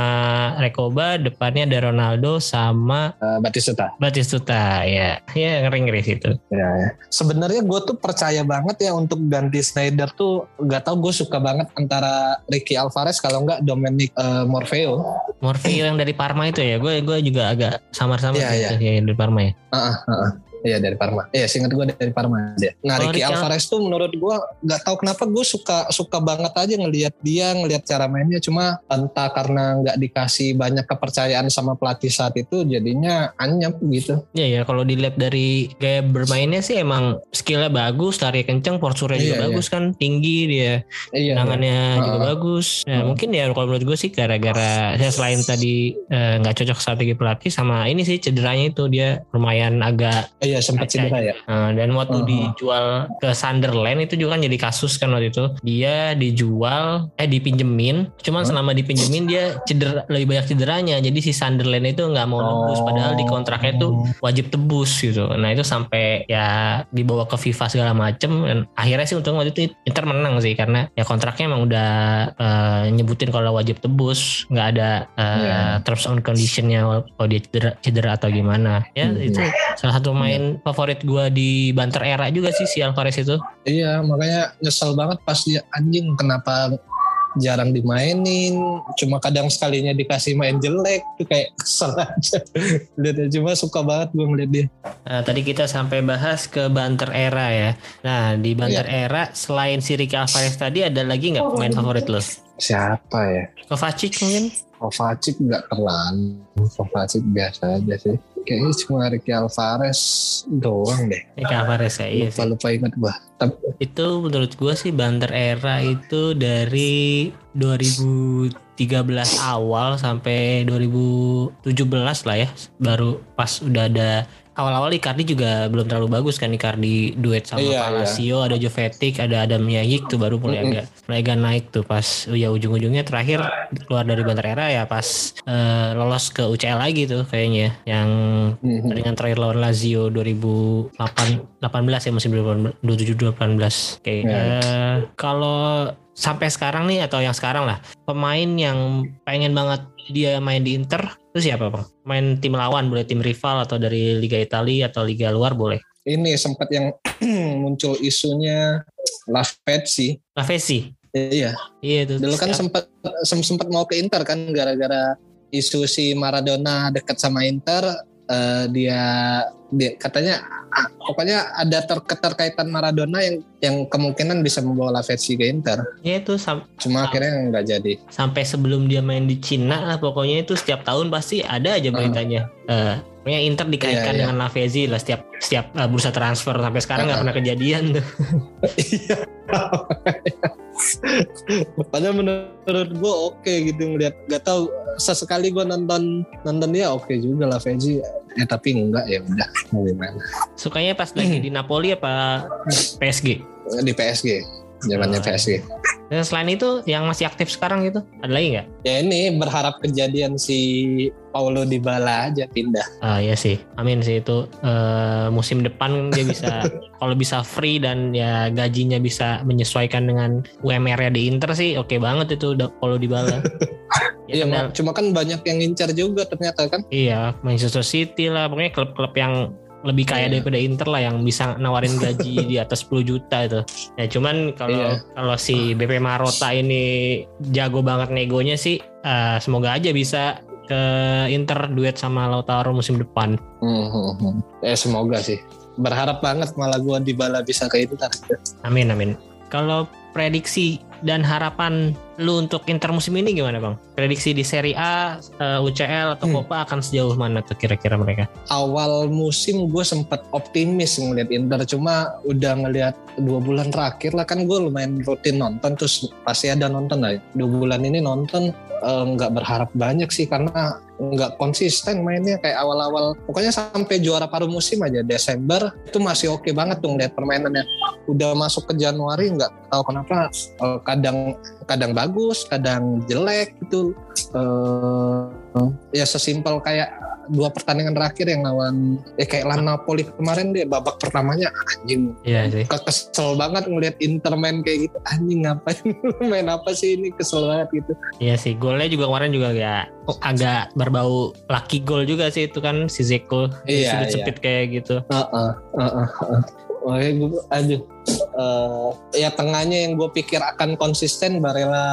Rekoba, depannya ada Ronaldo sama uh, Batistuta. Batistuta ya, ya ngeri ngeri situ. Ya, ya. Sebenarnya gue tuh percaya banget ya untuk ganti Sneijder tuh, gak tau gue suka banget antara Ricky Alvarez kalau nggak Dominic uh, Morfeo. Morfeo yang dari Parma itu ya gue gue juga agak samar-samar yeah, gitu yeah. ya dari Parma ya uh, uh, uh. Iya dari Parma. Iya singkat gue dari Parma dia. Nah oh, Ricky Alvarez tuh menurut gue nggak tahu kenapa gue suka suka banget aja ngelihat dia ngelihat cara mainnya. Cuma entah karena nggak dikasih banyak kepercayaan sama pelatih saat itu jadinya anyep gitu. Iya ya kalau dilihat dari gaya bermainnya sih emang skillnya bagus, tarik kenceng, porsurnya juga iya, iya. bagus kan, tinggi dia, iya, tendangannya iya. juga uh, bagus. Nah, uh. mungkin ya kalau menurut gue sih gara-gara saya selain tadi eh, nggak uh, cocok strategi pelatih sama ini sih cederanya itu dia lumayan agak iya, Iya sempat cedera ya. Uh, dan waktu uh -huh. dijual ke Sunderland itu juga kan jadi kasus kan waktu itu. Dia dijual eh dipinjemin, cuman uh -huh. selama dipinjemin dia cedera lebih banyak cederanya. Jadi si Sunderland itu nggak mau nebus oh. padahal di kontraknya itu wajib tebus gitu. Nah itu sampai ya dibawa ke FIFA segala macem dan akhirnya sih untuk waktu itu Inter menang sih karena ya kontraknya emang udah uh, nyebutin kalau wajib tebus, nggak ada uh, eh, yeah. terms and conditionnya kalau dia cedera, cedera atau gimana. Ya hmm. itu salah satu main favorit gue di banter era juga sih si Alvarez itu. Iya makanya nyesel banget pas dia anjing kenapa jarang dimainin cuma kadang sekalinya dikasih main jelek tuh kayak kesel aja. Lihat cuma suka banget gue ngeliat dia. Nah, tadi kita sampai bahas ke banter era ya. Nah di banter iya. era selain si Ricky Alvarez tadi ada lagi nggak pemain favorit lo? Siapa ya? Kovacic mungkin Kovacic nggak terlalu Kovacic biasa aja sih kayaknya cuma Ricky Alvarez doang deh. Ricky Alvarez ya, iya lupa, sih. Lupa ingat gua. Tapi, itu menurut gua sih banter era itu dari 2013 awal sampai 2017 lah ya. Baru pas udah ada awal-awal Icardi juga belum terlalu bagus kan Icardi duet sama iya, Palacio, iya. ada Jovetic, ada Adam Yayik tuh baru mulai mm -hmm. agak mulai agak naik tuh pas ya ujung-ujungnya terakhir keluar dari Banter Era ya pas uh, lolos ke UCL lagi tuh kayaknya yang mm -hmm. dengan terakhir lawan Lazio 2018 ya musim 2017 2018 kayak yeah. uh, kalau sampai sekarang nih atau yang sekarang lah pemain yang pengen banget dia main di Inter itu siapa bang? Main tim lawan boleh tim rival atau dari Liga Italia atau Liga luar boleh? Ini sempat yang muncul isunya Lavezzi. Lavezzi. Iya. Iya itu. Dulu kan sempat sempat mau ke Inter kan gara-gara isu si Maradona dekat sama Inter uh, dia dia katanya pokoknya ada ter keterkaitan Maradona yang yang kemungkinan bisa membawa Lavezzi ke Inter. Ya itu cuma akhirnya nggak jadi. Sampai sebelum dia main di Cina lah pokoknya itu setiap tahun pasti ada aja beritanya. Uh. Uh, pokoknya Inter dikaitkan yeah, yeah. dengan Lavezzi lah setiap setiap uh, bursa transfer sampai sekarang nggak uh. pernah kejadian tuh. Iya. Padahal menurut gue oke okay gitu ngeliat gak tahu sesekali gue nonton nonton dia oke okay juga lah Fezi eh tapi enggak ya udah mau gimana? Sukanya pas lagi di Napoli apa PSG di PSG zamannya Oh, PSG. Dan selain itu yang masih aktif sekarang gitu, ada lagi nggak? Ya ini berharap kejadian si Paulo Dybala aja pindah. Ah iya sih, amin sih itu eh, musim depan dia bisa kalau bisa free dan ya gajinya bisa menyesuaikan dengan UMR-nya di Inter sih oke banget itu udah kalau dibala. Iya, cuma kan banyak yang ngincar juga ternyata kan. iya Manchester City lah pokoknya klub-klub yang lebih kaya Iya. daripada Inter lah yang bisa nawarin gaji di atas 10 juta itu. Ya cuman kalau Iya. kalau si BP Marota ini jago banget negonya sih eh, semoga aja bisa ke Inter duet sama Lautaro musim depan. Hmm, hmm. Eh semoga sih. Berharap banget malah gua Dybala bisa ke Inter. Amin amin. Kalau prediksi dan harapan lu untuk Inter musim ini gimana bang? Prediksi di Serie A, eh, UCL atau Hmm. Copa akan sejauh mana tuh kira-kira mereka? Awal musim gue sempat optimis ngelihat Inter, cuma udah ngelihat dua bulan terakhir lah kan gue lumayan rutin nonton, terus pasti ada nonton lah. Dua bulan ini nonton eh, nggak berharap banyak sih karena nggak konsisten mainnya kayak awal-awal. Pokoknya sampai juara paruh musim aja Desember itu masih oke banget tuh ngeliat permainannya. Udah masuk ke Januari nggak tahu kenapa eh, kadang kadang bagus, kadang jelek gitu. Eh, ya sesimpel kayak dua pertandingan terakhir yang lawan ya kayak lawan Napoli kemarin deh babak pertamanya anjing Iya sih. Ke- kesel banget ngelihat Inter main kayak gitu anjing ngapain main apa sih ini kesel banget gitu Iya sih. Golnya juga kemarin juga ya agak berbau lucky goal juga sih itu kan si Zeko Iya, sudut sempit kayak gitu. Heeh, heeh, heeh. Makanya gue, aduh, eh, ya tengahnya yang gue pikir akan konsisten Barella,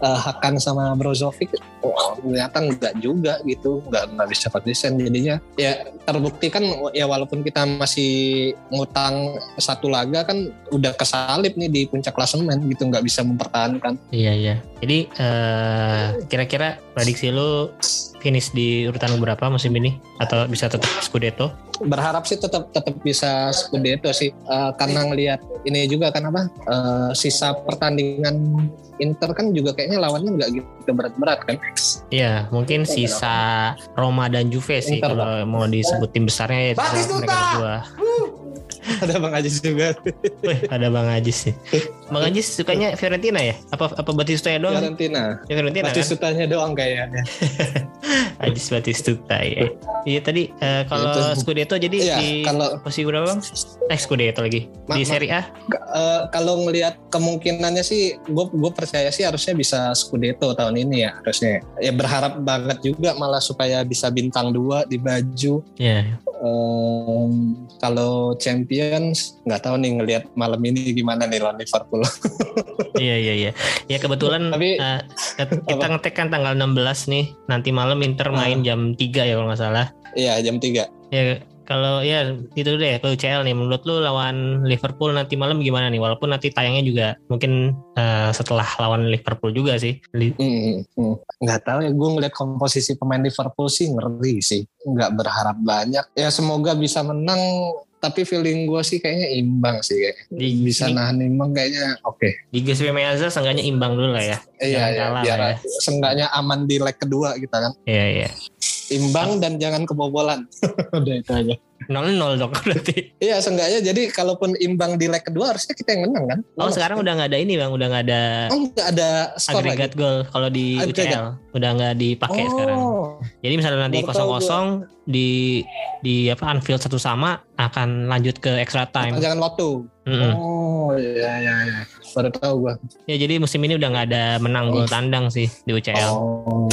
eh, Hakan sama Brozovic, oh, ternyata enggak juga gitu, enggak nggak bisa konsisten jadinya. Ya terbukti kan, ya walaupun kita masih ngutang satu laga kan udah kesalip nih di puncak klasemen gitu, nggak bisa mempertahankan. Iya iya. Jadi eh, kira-kira prediksi lu finish di urutan berapa musim ini atau bisa tetap Scudetto? berharap sih tetap tetap bisa Scudetto sih Eh, karena ngelihat ini juga kan apa eh, sisa pertandingan Inter kan juga kayaknya lawannya nggak gitu berat-berat kan Iya, mungkin sisa Roma dan Juve sih Inter, kalau mau disebut tim besarnya ya Batistuta! mereka berdua. ada Bang Ajis juga Wih, ada Bang Ajis sih. Bang Ajis sukanya Fiorentina ya? Apa apa Batistuta ya doang? Fiorentina Ya, Fiorentina kan? sutanya doang kayaknya Ajis Batistuta ya. Iya tadi eh, kalau Itu. Scudetto jadi Iya, di kalau- posisi berapa Bang? Eh Scudetto lagi. Ma- di Serie A? Eh, kalau ngelihat kemungkinannya sih gue gue percaya sih harusnya bisa Scudetto tahun ini ya harusnya ya berharap banget juga malah supaya bisa bintang dua di baju Iya. Em, kalau Champions nggak tahu nih ngelihat malam ini gimana nih lawan Liverpool. Iya iya iya. Ya kebetulan Tapi- eh, kita ngetek kan tanggal 16 nih. Nanti malam Inter main jam 3 ya kalau nggak salah. Iya jam 3 Ya kalau ya itu deh kalau UCL nih menurut lu lawan Liverpool nanti malam gimana nih? Walaupun nanti tayangnya juga mungkin eh, setelah lawan Liverpool juga sih. Li- Hmm, hmm. Nggak tahu ya gue ngeliat komposisi pemain Liverpool sih ngeri sih. Nggak berharap banyak. Ya semoga bisa menang. Tapi feeling gue sih kayaknya imbang sih kayak. Di- Bisa di- nahan imbang kayaknya oke. Di Giuseppe Meazza seenggaknya imbang dulu lah ya. Iya Jangan ya, kalah biar ya. seenggaknya aman di leg kedua kita kan. Iya iya. Imbang dan jangan kebobolan. Udah itu aja. 0-0 dong berarti. Iya seenggaknya jadi kalaupun imbang di leg kedua harusnya kita yang menang kan. Oh sekarang udah nggak ada ini bang, udah nggak ada Oh nggak ada skor lagi. agregat gol kalau di Agregat. UCL udah nggak dipakai oh. sekarang. Jadi misalnya nanti kosong kosong di di apa Anfield satu sama akan lanjut ke extra time. Jangan waktu. Mm-mm. Oh iya iya iya. Baru tahu gua. Ya jadi musim ini udah nggak ada menang gol tandang sih di UCL. Oh.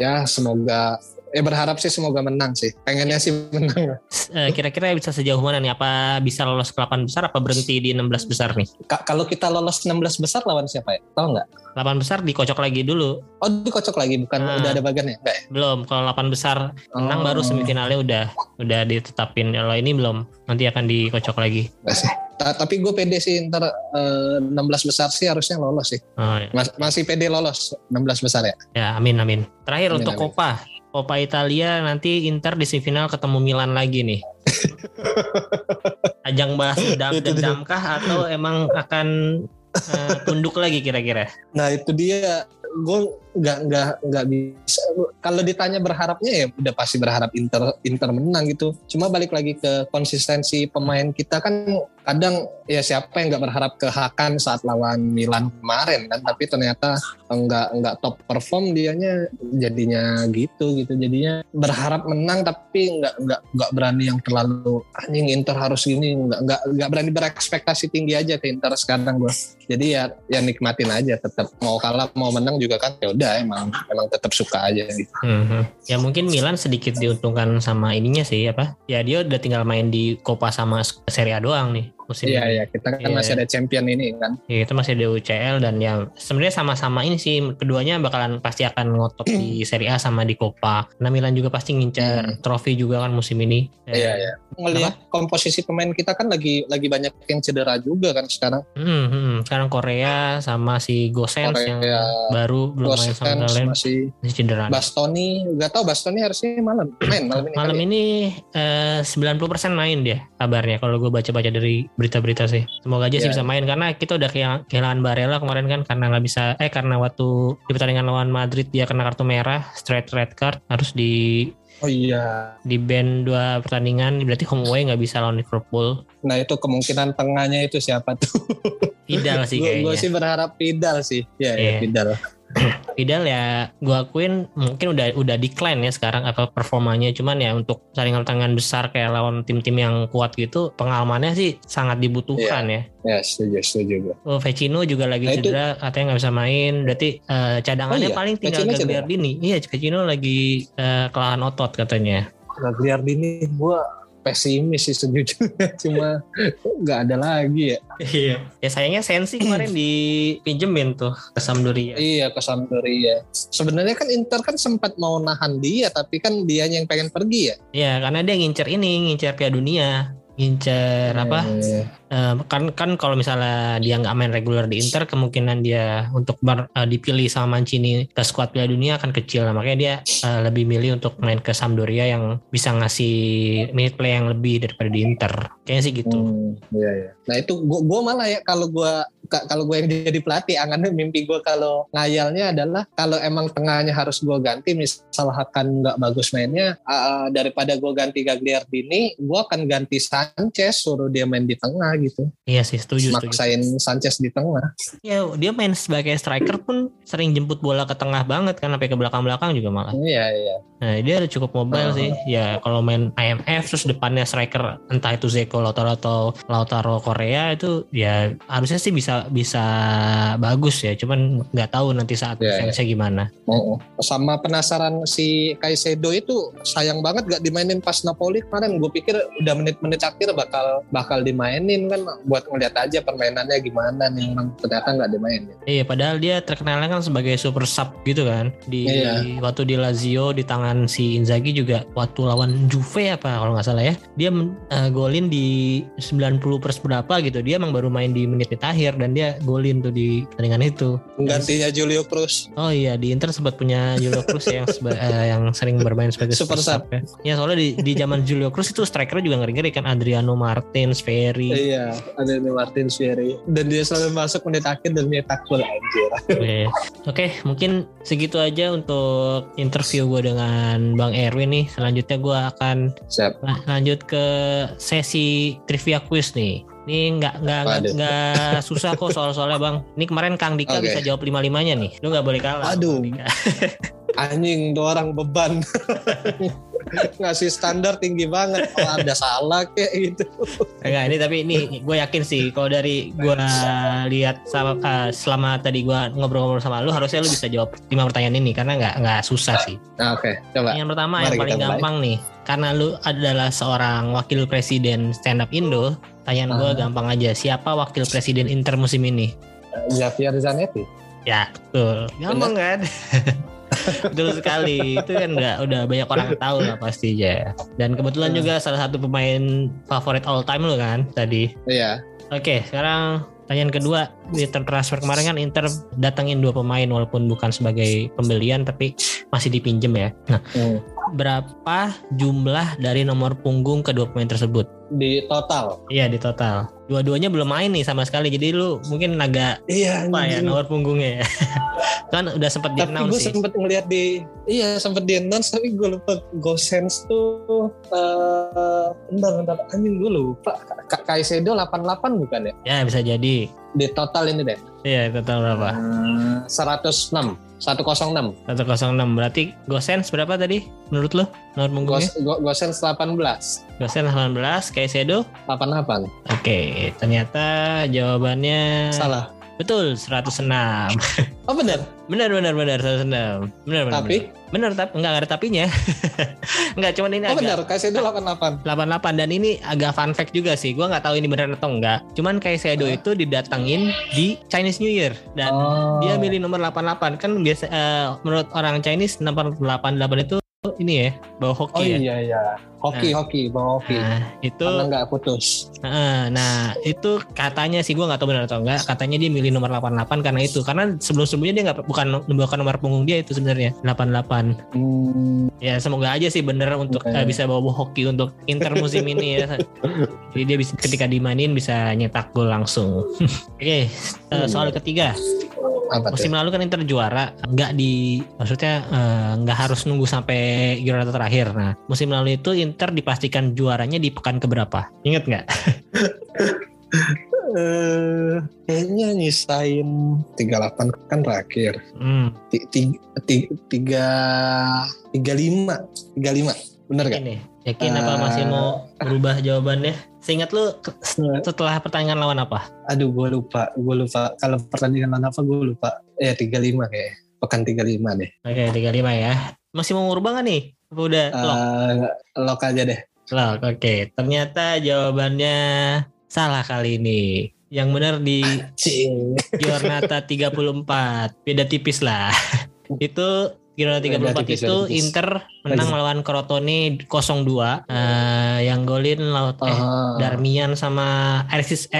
Ya semoga ya berharap sih semoga menang sih. Pengennya sih menang. Eh, Kira-kira bisa sejauh mana nih? Apa bisa lolos ke 8 besar? Apa berhenti di 16 besar nih? Ka- kalau kita lolos 16 besar lawan siapa ya? Tahu nggak? 8 besar dikocok lagi dulu. Oh dikocok lagi bukan Ah. udah ada bagannya? Enggak ya? Belum. Kalau 8 besar menang Oh. baru semifinalnya udah udah ditetapin. Kalau ini belum. Nanti akan dikocok lagi. Nggak sih. Ta- tapi gue pede sih ntar eh, 16 besar sih harusnya lolos sih. Oh, ya. Mas- masih pede lolos 16 besar ya. Ya, amin amin. Terakhir Amin, untuk amin. Copa. Copa Italia nanti Inter di semifinal ketemu Milan lagi nih. Ajang balas dendam Itu dia. dendamkah atau emang akan eh, tunduk lagi kira-kira? Nah itu dia gue nggak nggak nggak bisa. Kalau ditanya berharapnya ya udah pasti berharap Inter Inter menang gitu. Cuma balik lagi ke konsistensi pemain kita kan kadang ya siapa yang nggak berharap ke Hakan saat lawan Milan kemarin kan. Tapi ternyata nggak nggak top perform dianya jadinya gitu gitu. Jadinya berharap menang tapi nggak nggak nggak berani yang terlalu anjing Inter harus gini. Nggak nggak nggak berani berekspektasi tinggi aja ke Inter sekarang gue jadi ya ya nikmatin aja tetap. Mau kalah mau menang juga kan ya udah emang emang tetap suka aja gitu Mhm. Ya mungkin Milan sedikit diuntungkan sama ininya sih apa? Ya dia udah tinggal main di Copa sama Serie A doang nih musim iya ini. iya kita kan Iya. masih ada champion ini kan Ya, itu masih ada UCL dan ya sebenarnya sama-sama ini sih keduanya bakalan pasti akan ngotot di Serie A sama di Copa. Karena Milan juga pasti ngincar trofi juga kan musim ini. Ya. Iya, iya. ngelihat komposisi pemain kita kan lagi lagi banyak yang cedera juga kan sekarang Hmm, hmm. Sekarang Korea sama si Gosens yang Korea, baru belum main sama kalian masih masih cedera. Bastoni nggak tahu Bastoni harusnya malam main malam ini Malam kali ya? ini eh, 90% main dia kabarnya kalau gue baca-baca dari berita-berita sih. Semoga aja sih Iya. bisa main karena kita udah kehilang- kehilangan Barella kemarin kan karena nggak bisa eh karena waktu di pertandingan lawan Madrid dia kena kartu merah straight red card harus di oh iya di band dua pertandingan berarti home away nggak bisa lawan Liverpool. nah itu kemungkinan tengahnya itu siapa tuh Idal sih gue kayaknya. sih berharap Pidal sih ya, ya Iya. Pidal Idal ya gue akuin mungkin udah udah decline ya sekarang apa performanya cuman ya untuk saringan tangan besar kayak lawan tim-tim yang kuat gitu pengalamannya sih sangat dibutuhkan ya. ya setuju setuju gue Oh, Vecino juga lagi Nah, itu- cedera, katanya nggak bisa main. Berarti eh, cadangannya Oh iya? paling tinggal? Gagliardini. Iya, Vecino lagi eh, kelelahan otot katanya. Gagliardini gue pesimis sih sejujurnya cuma nggak ada lagi ya Iya. ya sayangnya Sensi kemarin dipinjemin tuh ke Sampdoria. iya ke Sampdoria sebenarnya kan Inter kan sempat mau nahan dia tapi kan dia yang pengen pergi ya Iya, karena dia ngincer ini, ngincer Piala Dunia. Ngincer apa? Eh, kan kan kalau misalnya dia nggak main reguler di Inter, kemungkinan dia untuk ber- eh, dipilih sama Mancini ke skuad Piala Dunia akan kecil. Nah, makanya dia eh, lebih milih untuk main ke Sampdoria yang bisa ngasih minute play yang lebih daripada di Inter. Kayaknya sih gitu. Hmm, iya iya. Nah itu gua, gua malah ya kalau gua ka- kalau gue yang jadi pelatih, angannya mimpi gue kalau ngayalnya adalah kalau emang tengahnya harus gue ganti, misal Hakan nggak bagus mainnya, uh, daripada gue ganti Gagliardini, gue akan ganti Sanchez, suruh dia main di tengah gitu, Iya sih, setuju, setuju. maksain Sanchez di tengah. Ya, dia main sebagai striker pun sering jemput bola ke tengah banget kan sampai ke belakang-belakang juga malah. Iya iya. Nah, dia cukup mobile Oh. sih. Ya, kalau main IMF terus depannya striker entah itu Zeko Lautaro atau Lautaro Korea itu ya harusnya sih bisa bisa bagus ya. Cuman nggak tahu nanti saat Iya, defense-nya gimana. Oh, oh. Sama penasaran si Kaisedo itu sayang banget gak dimainin pas Napoli kemarin. Gue pikir udah menit-menit akhir bakal bakal dimainin kan buat ngeliat aja permainannya gimana nih orang ternyata nggak dimainin. Iya, padahal dia terkenalnya kan sebagai super sub gitu kan. Di Iya. waktu di Lazio di tangan si Inzaghi juga waktu lawan Juve apa kalau nggak salah ya. Dia eh, golin di 90 per berapa gitu. Dia emang baru main di menit-menit akhir dan dia golin tuh di pertandingan itu. Penggantinya Julio Cruz. Oh iya di Inter sempat punya Julio Cruz ya, yang seba- eh, yang sering bermain sebagai Super super sub ya. Ya soalnya di di zaman Julio Cruz itu strikernya juga ngeri-ngeri kan Adriano Martins, Ferry. Iya, ada nih Martin Sherry. Dan dia selalu masuk menit akhir dan nyetak gol anjir. Oke, Oke, mungkin segitu aja untuk interview gue dengan Bang Erwin nih. Selanjutnya gue akan Siap. la- lanjut ke sesi trivia quiz nih. Ini nggak nggak nggak- susah kok soal-soalnya bang. Ini kemarin Kang Dika Oke. bisa jawab lima limanya nih. Lu nggak boleh kalah. Aduh. Anjing tuh orang beban. Ngasih standar tinggi banget. Oh, ada salah kayak gitu. Enggak ini tapi ini gue yakin sih kalau dari gue lihat sama eh, selama tadi gue ngobrol-ngobrol sama lu harusnya lu bisa jawab lima pertanyaan ini karena nggak nggak susah sih. Nah, Oke, coba. Yang pertama Mari yang paling mulai. gampang nih karena lu adalah seorang wakil presiden stand up Indo. Pertanyaan gue Ah. gampang aja. Siapa wakil presiden Inter musim ini? Xavier Zanetti. Ya betul. Gampang kan? betul sekali. Itu kan udah udah banyak orang tahu lah pasti ya. Dan kebetulan Hmm. juga salah satu pemain favorit all time lu kan tadi. Iya. Oke, sekarang pertanyaan kedua di transfer kemarin kan Inter datangin dua pemain walaupun bukan sebagai pembelian tapi masih dipinjem ya. Nah, Hmm. Berapa jumlah dari nomor punggung kedua pemain tersebut? Di total. Iya di total. Dua-duanya belum main nih sama sekali. Jadi lu mungkin agak Iya, apa ya nomor punggungnya ya. kan udah sempat di tapi gue sih. sempet ngeliat di iya sempet di announce tapi gue lupa Gosens tuh uh, bentar bentar anjing gue lupa Kaisedo 88 bukan ya Ya bisa jadi. di total ini deh Iya total berapa? Hmm, 106 106 106 berarti Gosens berapa tadi? Menurut lo? Nomor punggungnya? Gos, Go- Gosens 18 Gosens 18, Kaisedo 88 Oke, ternyata jawabannya salah betul 106. oh benar Benar benar benar 106. Benar benar. tapi benar tapi enggak ada tapinya. enggak cuman ini oh agak benar Kaisedo 88 88 dan ini agak fun fact juga sih. Gua nggak tahu ini benar atau enggak. Cuman Kaisedo Hah? itu didatengin di Chinese New Year dan oh. dia milih nomor 88 kan biasa eh, menurut orang Chinese nomor 88 itu ini ya bawa oh hoki ya. iya iya. Hoki hoki bawa hoki. Nah, itu karena nggak putus. Heeh, nah itu katanya sih gue nggak tahu benar atau enggak katanya dia milih nomor 88 karena itu. Karena sebelum sebelumnya dia nggak bukan bukan nomor punggung dia itu sebenarnya 88 hmm, ya semoga aja sih bener untuk Oke. eh, bisa bawa hoki untuk Inter musim ini ya. Jadi dia bisa ketika dimainin bisa nyetak gol langsung. Oke eh, soal ketiga apa tuh musim lalu kan Inter juara nggak di maksudnya eh, nggak harus nunggu sampai Giornata terakhir nah musim lalu itu Inter dipastikan juaranya di pekan keberapa inget nggak Eh, kayaknya nyisain 38 kan terakhir. hmm. Ti- ti- ti- Tiga, tiga lima, tiga lima, bener gak? Ini yakin apa masih mau berubah jawabannya? Seingat lu setelah pertandingan lawan apa? Aduh, gue lupa, gue lupa. Kalau pertandingan lawan apa gue lupa. Ya tiga lima kayak, pekan tiga lima deh. Oke, 35 ya. Masih mau ngubah nggak nih? Apa udah lock? Eh, lock aja deh. Lock, oke. Ternyata jawabannya salah kali ini. Yang benar di. Giornata 34. Beda tipis lah. Itu Giornata Beda 34 tipis, itu beda tipis. Inter menang Lagi. melawan Crotone 0-2. Eh, yang golin laut eh. Darmian sama Eriksen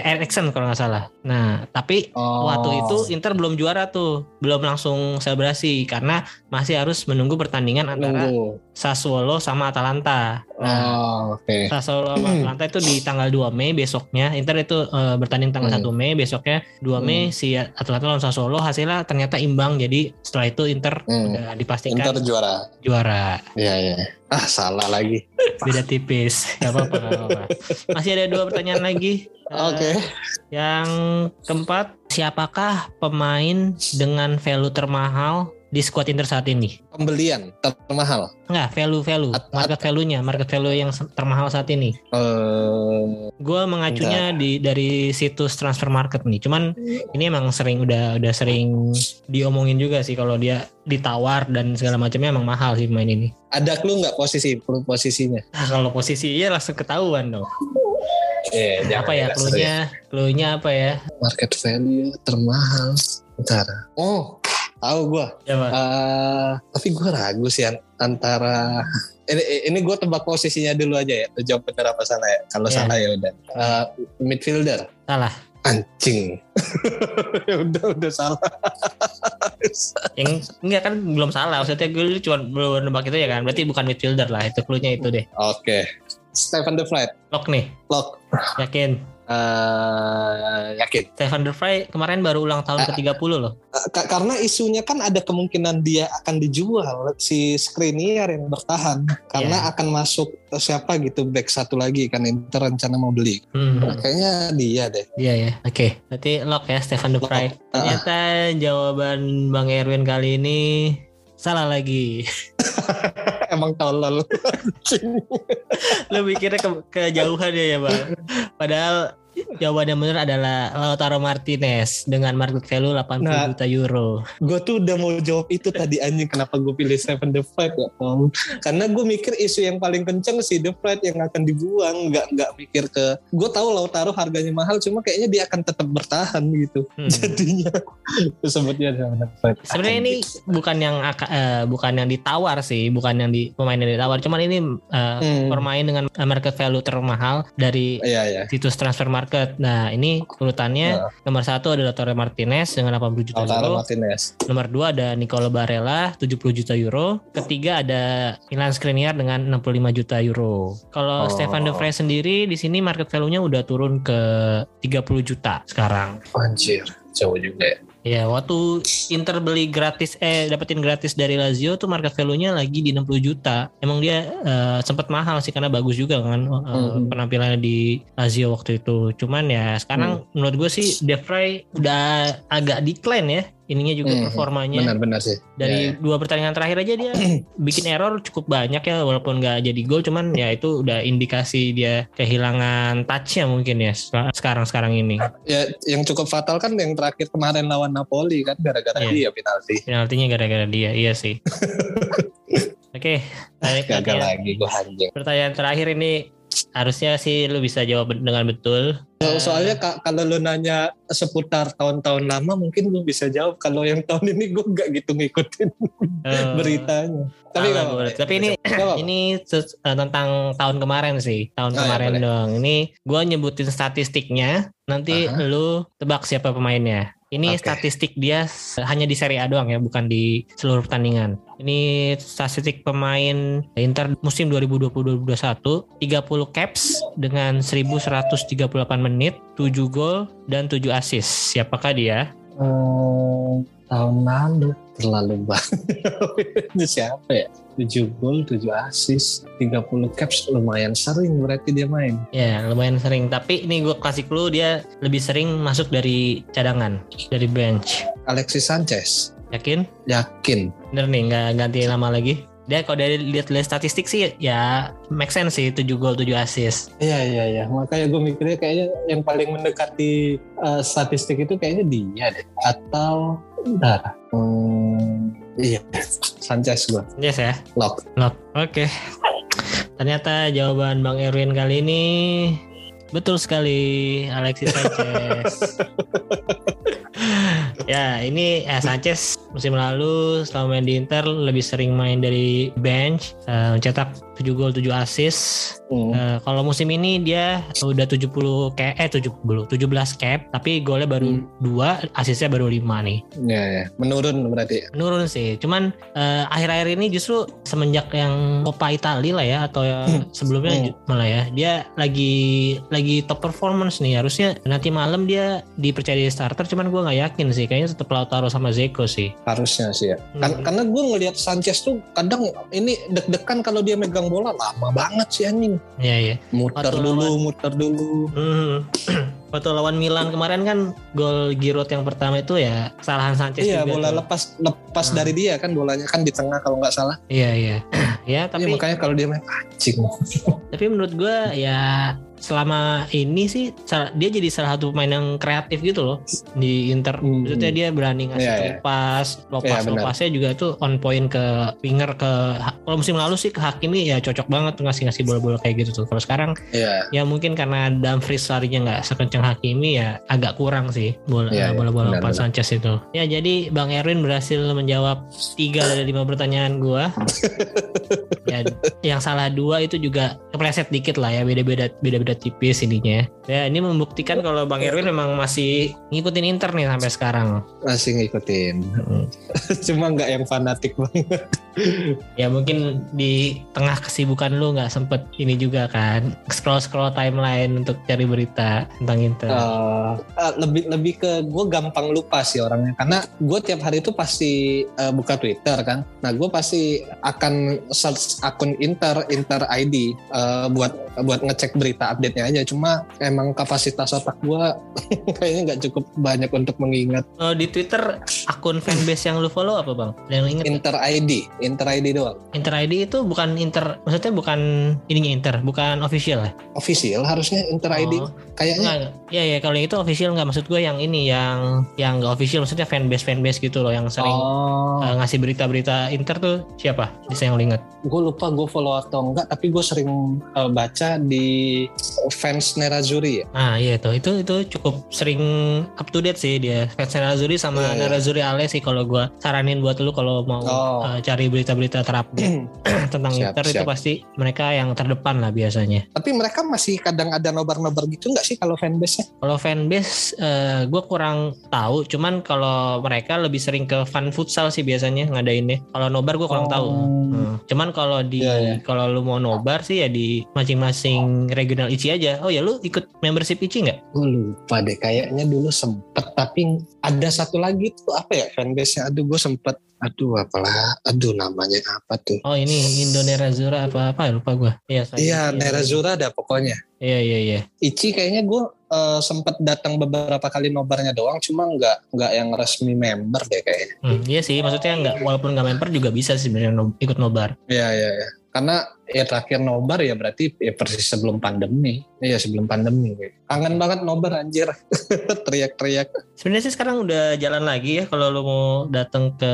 eh, kalau nggak salah. Nah, tapi Oh. waktu itu Inter belum juara tuh, belum langsung selebrasi karena masih harus menunggu pertandingan antara nunggu. Sassuolo sama Atalanta. Nah, Oh, oke. Sassuolo sama Atalanta itu di tanggal 2 Mei besoknya. Inter itu eh, bertanding tanggal Hmm. 1 Mei, besoknya 2 Mei si Atalanta lawan Sassuolo hasilnya ternyata imbang. Jadi setelah itu Inter Hmm. udah dipastikan Inter juara. juara. Iya, iya. Ah, salah lagi. Beda tipis. Gak apa-apa. Masih ada dua pertanyaan lagi. Eh, Oke. Yang keempat, siapakah pemain dengan value termahal di squad Inter saat ini? Pembelian termahal. Enggak, value-value, At- market value-nya, market value yang termahal saat ini. Eh, Gue mengacunya di dari situs transfer market nih. Cuman ini emang sering udah udah sering diomongin juga sih kalau dia ditawar dan segala macamnya emang mahal sih pemain ini. ada clue nggak posisi posisinya? Nah, kalau posisi iya langsung ketahuan dong. Iya, apa ya clue-nya? Clue-nya apa ya? Market value termahal. Bentar. Oh, tahu gua. Coba. Eh, tapi gua ragu sih an- antara ini ini gue tebak posisinya dulu aja ya. Jawab benar apa salah ya? Kalau Iya. salah ya udah. Eh, midfielder. Salah. Anjing. ya udah udah salah. Yang enggak kan belum salah. Maksudnya gue cuma belum nebak itu ya kan. Berarti bukan midfielder lah. Itu clue-nya itu deh. Oke. Stefan De Vrij. Lock nih. Lock. Yakin. Eh, yakin. Stefan De Vrij kemarin baru ulang tahun Ah. ke-30 loh. Ka- karena isunya kan ada kemungkinan dia akan dijual si Skriniar yang bertahan karena Iya. akan masuk siapa gitu back satu lagi kan Inter rencana mau beli. Hmm. Kayaknya dia deh. Iya ya. Oke. Berarti lock ya Stefan De Vrij. Lock. Ternyata jawaban Bang Erwin kali ini salah lagi. Emang tolol. Lu mikirnya ke kejauhan ya ya Bang. Padahal jawaban yang benar adalah Lautaro Martinez dengan market value 80 Nah. juta euro. gue tuh udah mau jawab itu tadi anjing kenapa gue pilih Stefan De Vrij ya Tom. Karena gue mikir isu yang paling kenceng si De Vrij yang akan dibuang, nggak nggak mikir ke. Gue tahu Lautaro harganya mahal, cuma kayaknya dia akan tetap bertahan gitu. Hmm. Jadinya disebutnya Stefan De Vrij. Sebenarnya ini bukan yang eh, bukan yang ditawar sih, bukan yang di pemain yang ditawar. Cuman ini eh, Hmm. permain dengan market value termahal dari Iya iya. situs transfer market. Nah ini urutannya Nah. nomor satu ada Torre Martinez dengan 80 juta Lautaro euro. Martinez. Nomor dua ada Nicolo Barella 70 juta euro. Ketiga ada Milan Skriniar dengan 65 juta euro. Kalau Oh. Stefan De Vrij sendiri di sini market value-nya udah turun ke 30 juta sekarang. Anjir, jauh juga ya. Ya, waktu Inter beli gratis eh dapetin gratis dari Lazio tuh market value-nya lagi di 60 juta. Emang dia uh, sempat mahal sih karena bagus juga kan uh, hmm. penampilannya di Lazio waktu itu. Cuman ya sekarang hmm. menurut gue sih De Vrij udah agak decline ya ininya juga hmm, performanya. Benar-benar sih. Dari ya, ya. dua pertandingan terakhir aja dia bikin error cukup banyak ya walaupun nggak jadi gol cuman ya itu udah indikasi dia kehilangan touchnya mungkin ya sekarang-sekarang ini. Ya yang cukup fatal kan yang terakhir kemarin lawan Napoli kan gara-gara ya. dia penalti. Penaltinya gara-gara dia, iya sih. Oke, okay, gagal lagi gue anjing. Pertanyaan terakhir ini harusnya sih lu bisa jawab dengan betul. So, soalnya kalau lu nanya seputar tahun-tahun lama mungkin lu bisa jawab. Kalau yang tahun ini gue gak gitu ngikutin uh, beritanya. Tapi gak apa, Tapi ini ini uh, tentang tahun kemarin sih. Tahun oh, kemarin ya, dong. Ini gue nyebutin statistiknya. Nanti uh -huh. lu tebak siapa pemainnya. Ini okay. statistik dia hanya di Serie A doang ya, bukan di seluruh pertandingan. Ini statistik pemain Inter musim 2020-2021, 30 caps dengan 1138 menit, 7 gol dan 7 assist. Siapakah dia? Hmm, tahun lalu terlalu banyak. Siapa ya? 7 gol, 7 assist, 30 caps lumayan sering berarti dia main. Ya, lumayan sering. Tapi ini gue kasih clue dia lebih sering masuk dari cadangan, dari bench. Alexis Sanchez. Yakin? Yakin. Bener nih, nggak ganti nama lagi? Dia kalau dari lihat lihat statistik sih ya make sense sih 7 gol 7 assist. Iya iya iya. Makanya gue mikirnya kayaknya yang paling mendekati uh, statistik itu kayaknya dia deh. Atau bentar. Hmm, iya. Sanchez gue. Yes ya. Lock. Lock. Oke. Okay. Ternyata jawaban Bang Erwin kali ini betul sekali Alexis Sanchez. ya ini eh, Sanchez musim lalu selama main di Inter lebih sering main dari bench uh, mencetak 7 gol 7 assist hmm. uh, kalau musim ini dia udah 70 kayak eh 70 17 cap tapi golnya baru hmm. 2 assistnya baru 5 nih ya, ya. menurun berarti menurun sih cuman uh, akhir-akhir ini justru semenjak yang Coppa Italia lah ya atau ya sebelumnya hmm. malah ya dia lagi lagi top performance nih harusnya nanti malam dia dipercaya di starter cuman gue nggak yakin sih kayaknya tetap Lautaro sama Zeko sih harusnya sih ya kan, hmm. karena gue ngelihat Sanchez tuh kadang ini deg-degan kalau dia megang bola lama banget sih anjing iya iya muter Waktu dulu lawan... muter dulu hmm. Waktu lawan Milan kemarin kan gol Giroud yang pertama itu ya kesalahan Sanchez iya, juga. bola tuh. lepas lepas hmm. dari dia kan bolanya kan di tengah kalau nggak salah. Iya iya. ya tapi ya, makanya kalau dia main anjing. tapi menurut gue ya selama ini sih dia jadi salah satu pemain yang kreatif gitu loh di Inter. Hmm. Maksudnya dia berani ngasih yeah, yeah. lepas, lopas, yeah, lopasnya juga tuh on point ke winger ke kalau musim lalu sih ke Hakimi ya cocok banget tuh ngasih-ngasih bola-bola kayak gitu tuh. Kalau sekarang yeah. ya mungkin karena Dumfries larinya nggak sekencang Hakimi ya agak kurang sih bola yeah, iya, bola-bola yeah, Sanchez itu. Ya jadi Bang Erwin berhasil menjawab tiga dari lima pertanyaan gua. ya, yang salah dua itu juga kepleset dikit lah ya beda-beda beda-beda udah tipis ininya. Ya ini membuktikan kalau Bang Erwin memang masih ngikutin Inter nih sampai sekarang. Masih ngikutin. Hmm. Cuma nggak yang fanatik banget. ya mungkin di tengah kesibukan lu nggak sempet ini juga kan scroll scroll timeline untuk cari berita tentang Inter. Uh, uh, lebih lebih ke gue gampang lupa sih orangnya karena gue tiap hari itu pasti uh, buka Twitter kan. Nah gue pasti akan search akun Inter Inter ID uh, buat buat ngecek berita update-nya aja. Cuma emang kapasitas otak gua kayaknya nggak cukup banyak untuk mengingat. Oh, di Twitter akun fanbase yang lu follow apa bang? Yang ingat Inter ID Inter ID doang. Inter ID itu bukan Inter maksudnya bukan ininya Inter bukan official ya? Official harusnya Inter oh. ID kayaknya ya ya kalau itu official nggak maksud gue yang ini yang yang nggak official maksudnya fanbase fanbase gitu loh yang sering oh. uh, ngasih berita-berita Inter tuh siapa bisa yang lu ingat gue lupa gue follow atau enggak tapi gue sering uh, baca di fans Nerazzurri ya. Ah iya tuh itu itu cukup sering up to date sih dia fans Nerazzurri sama yeah, iya. Nerazzurri Ale sih kalau gue saranin buat lu kalau mau oh. uh, cari berita-berita terupdate tentang siap, Inter siap. itu pasti mereka yang terdepan lah biasanya. Tapi mereka masih kadang ada nobar-nobar gitu nggak sih kalau fanbase-nya? Kalau fanbase uh, eh, gue kurang tahu, cuman kalau mereka lebih sering ke fan futsal sih biasanya ngadainnya. Kalau nobar gue kurang oh. tahu. Hmm. Cuman kalau di yeah, yeah. kalau lu mau nobar sih ya di masing-masing regional ICI aja. Oh ya lu ikut membership ICI nggak? Gue lupa deh, kayaknya dulu sempet, tapi ada satu lagi tuh apa ya fanbase-nya. Aduh, gue sempet, aduh apalah, aduh namanya apa tuh. Oh ini Indo Nerazura apa apa lupa gue. Iya, saya- Iya, Nerazura ada pokoknya. Iya iya iya. Ichi kayaknya gue eh, sempet datang beberapa kali nobarnya doang, cuma nggak nggak yang resmi member deh kayaknya. Hmm, iya sih, maksudnya nggak walaupun nggak member juga bisa sih sebenarnya no- ikut nobar. Iya iya iya. Karena ya terakhir nobar ya berarti ya persis sebelum pandemi. Iya sebelum pandemi. Kangen banget nobar anjir. Teriak-teriak. Sebenarnya sih sekarang udah jalan lagi ya kalau lu mau datang ke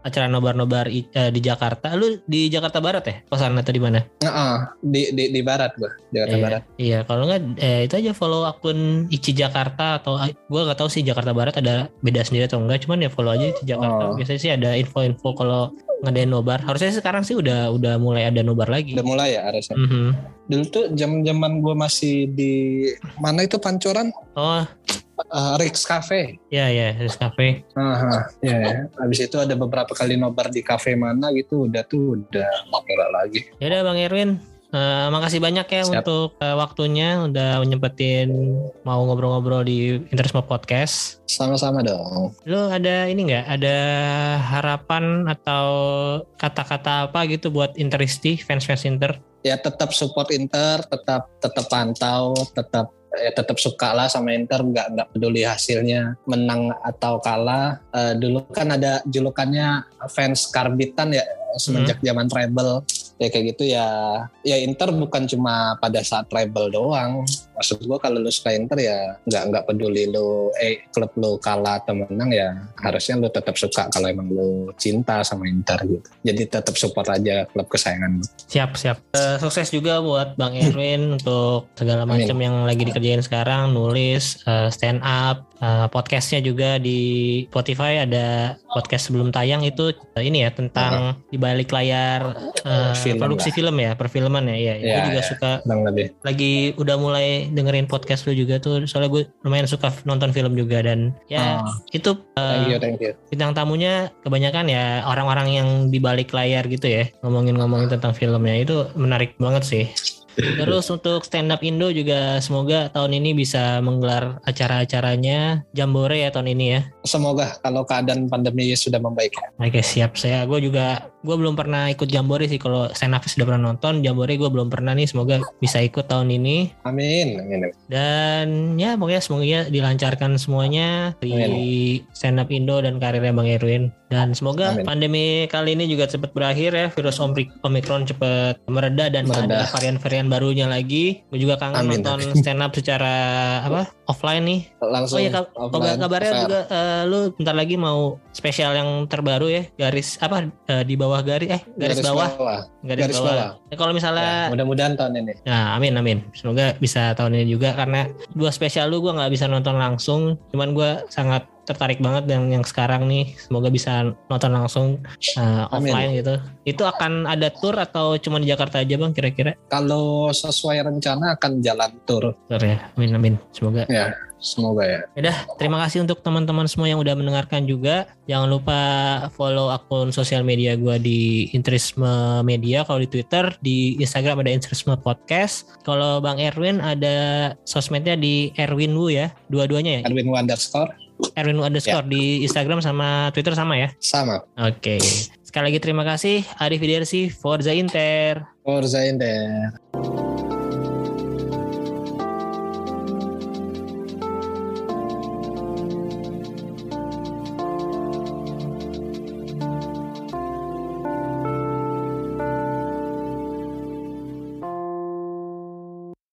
acara nobar-nobar eh, di Jakarta. Lu di Jakarta Barat ya? Kosan atau di mana? Nah, di, di di barat gue, Jakarta Iya, Barat. Iya, kalau nggak eh, itu aja follow akun Ici Jakarta atau gue nggak tahu sih Jakarta Barat ada beda sendiri atau enggak. Cuman ya follow aja Ici Jakarta. Oh. Biasanya sih ada info-info kalau ngadain nobar. Harusnya sekarang sih udah udah mulai ada nobar lagi. Udah mulai ya harusnya. Mhm. Dulu tuh zaman-zaman gue masih di mana itu Pancoran, Oh, Eh, Rix Cafe. ya ya, Rizk Cafe. Aha, ya, ya. Habis itu ada beberapa kali nobar di kafe mana gitu, udah tuh udah nggak lagi. Ya udah Bang Erwin, eh, makasih banyak ya Siap. untuk eh, waktunya udah nyempetin mau ngobrol-ngobrol di Interisme Podcast. Sama-sama dong. Lu ada ini nggak? Ada harapan atau kata-kata apa gitu buat Interisti, fans-fans Inter? Ya tetap support Inter, tetap tetap pantau, tetap ya tetap suka lah sama Inter, nggak nggak peduli hasilnya menang atau kalah. Eh, dulu kan ada julukannya fans karbitan ya semenjak zaman treble ya kayak gitu ya. Ya Inter bukan cuma pada saat treble doang maksud gua kalau lu suka Inter ya nggak nggak peduli lu eh klub lu kalah atau menang ya harusnya lu tetap suka kalau emang lu cinta sama Inter gitu jadi tetap support aja klub kesayangan lu. Siap, siap. Eh, sukses juga buat Bang Erwin untuk segala macam yang lagi dikerjain sekarang, nulis, eh, stand up, eh, podcastnya juga di Spotify ada podcast sebelum tayang itu eh, ini ya tentang di balik layar eh, Film produksi lah. film ya, perfilman ya. Iya, gue Ya, juga ya. suka lebih lagi udah mulai dengerin podcast lu juga tuh soalnya gue lumayan suka nonton film juga dan ya Oh, itu eh, thank you thank you. bintang tamunya kebanyakan ya orang-orang yang di balik layar gitu ya ngomongin-ngomongin tentang filmnya. Itu menarik banget sih. Terus untuk stand up Indo juga semoga tahun ini bisa menggelar acara-acaranya. Jambore ya tahun ini ya. Semoga kalau keadaan pandemi sudah membaik. Oke siap. Saya gue juga gue belum pernah ikut Jambore sih kalau stand up sudah pernah nonton Jambore gue belum pernah nih semoga bisa ikut tahun ini. Amin amin dan ya pokoknya semoga dilancarkan semuanya di stand up Indo dan karirnya Bang Erwin. Dan semoga Amin. pandemi kali ini juga cepat berakhir ya virus Omicron cepat mereda dan Mereda. ada varian-varian barunya lagi. Gue juga kangen Amin, nonton stand up secara apa offline nih. Langsung oh iya kab- offline, kabarnya fair. juga eh, lu bentar lagi mau spesial yang terbaru ya garis apa eh, di bawah garis eh garis, bawah garis, garis bawah, bawah. Ya, kalau misalnya Ya, mudah-mudahan tahun ini Nah, amin amin. Semoga bisa tahun ini juga karena dua spesial lu gue nggak bisa nonton langsung. Cuman gue sangat tertarik banget dengan yang sekarang nih. Semoga bisa nonton langsung uh, Amin. offline gitu. Itu akan ada tour atau cuma di Jakarta aja bang kira-kira? kalau sesuai rencana akan jalan tur Tour ya. Amin amin. Semoga. ya semoga ya Udah, terima kasih untuk teman-teman semua yang udah mendengarkan juga. Jangan lupa follow akun sosial media gue di Interisme Media kalau di Twitter, di Instagram ada Interisme Podcast. Kalau Bang Erwin ada sosmednya di Erwin Wu ya, dua-duanya ya. Erwin underscore Erwin Wu underscore di Instagram sama Twitter sama ya. sama Oke. Sekali lagi terima kasih. Arif Widersi, Forza Inter. Forza Inter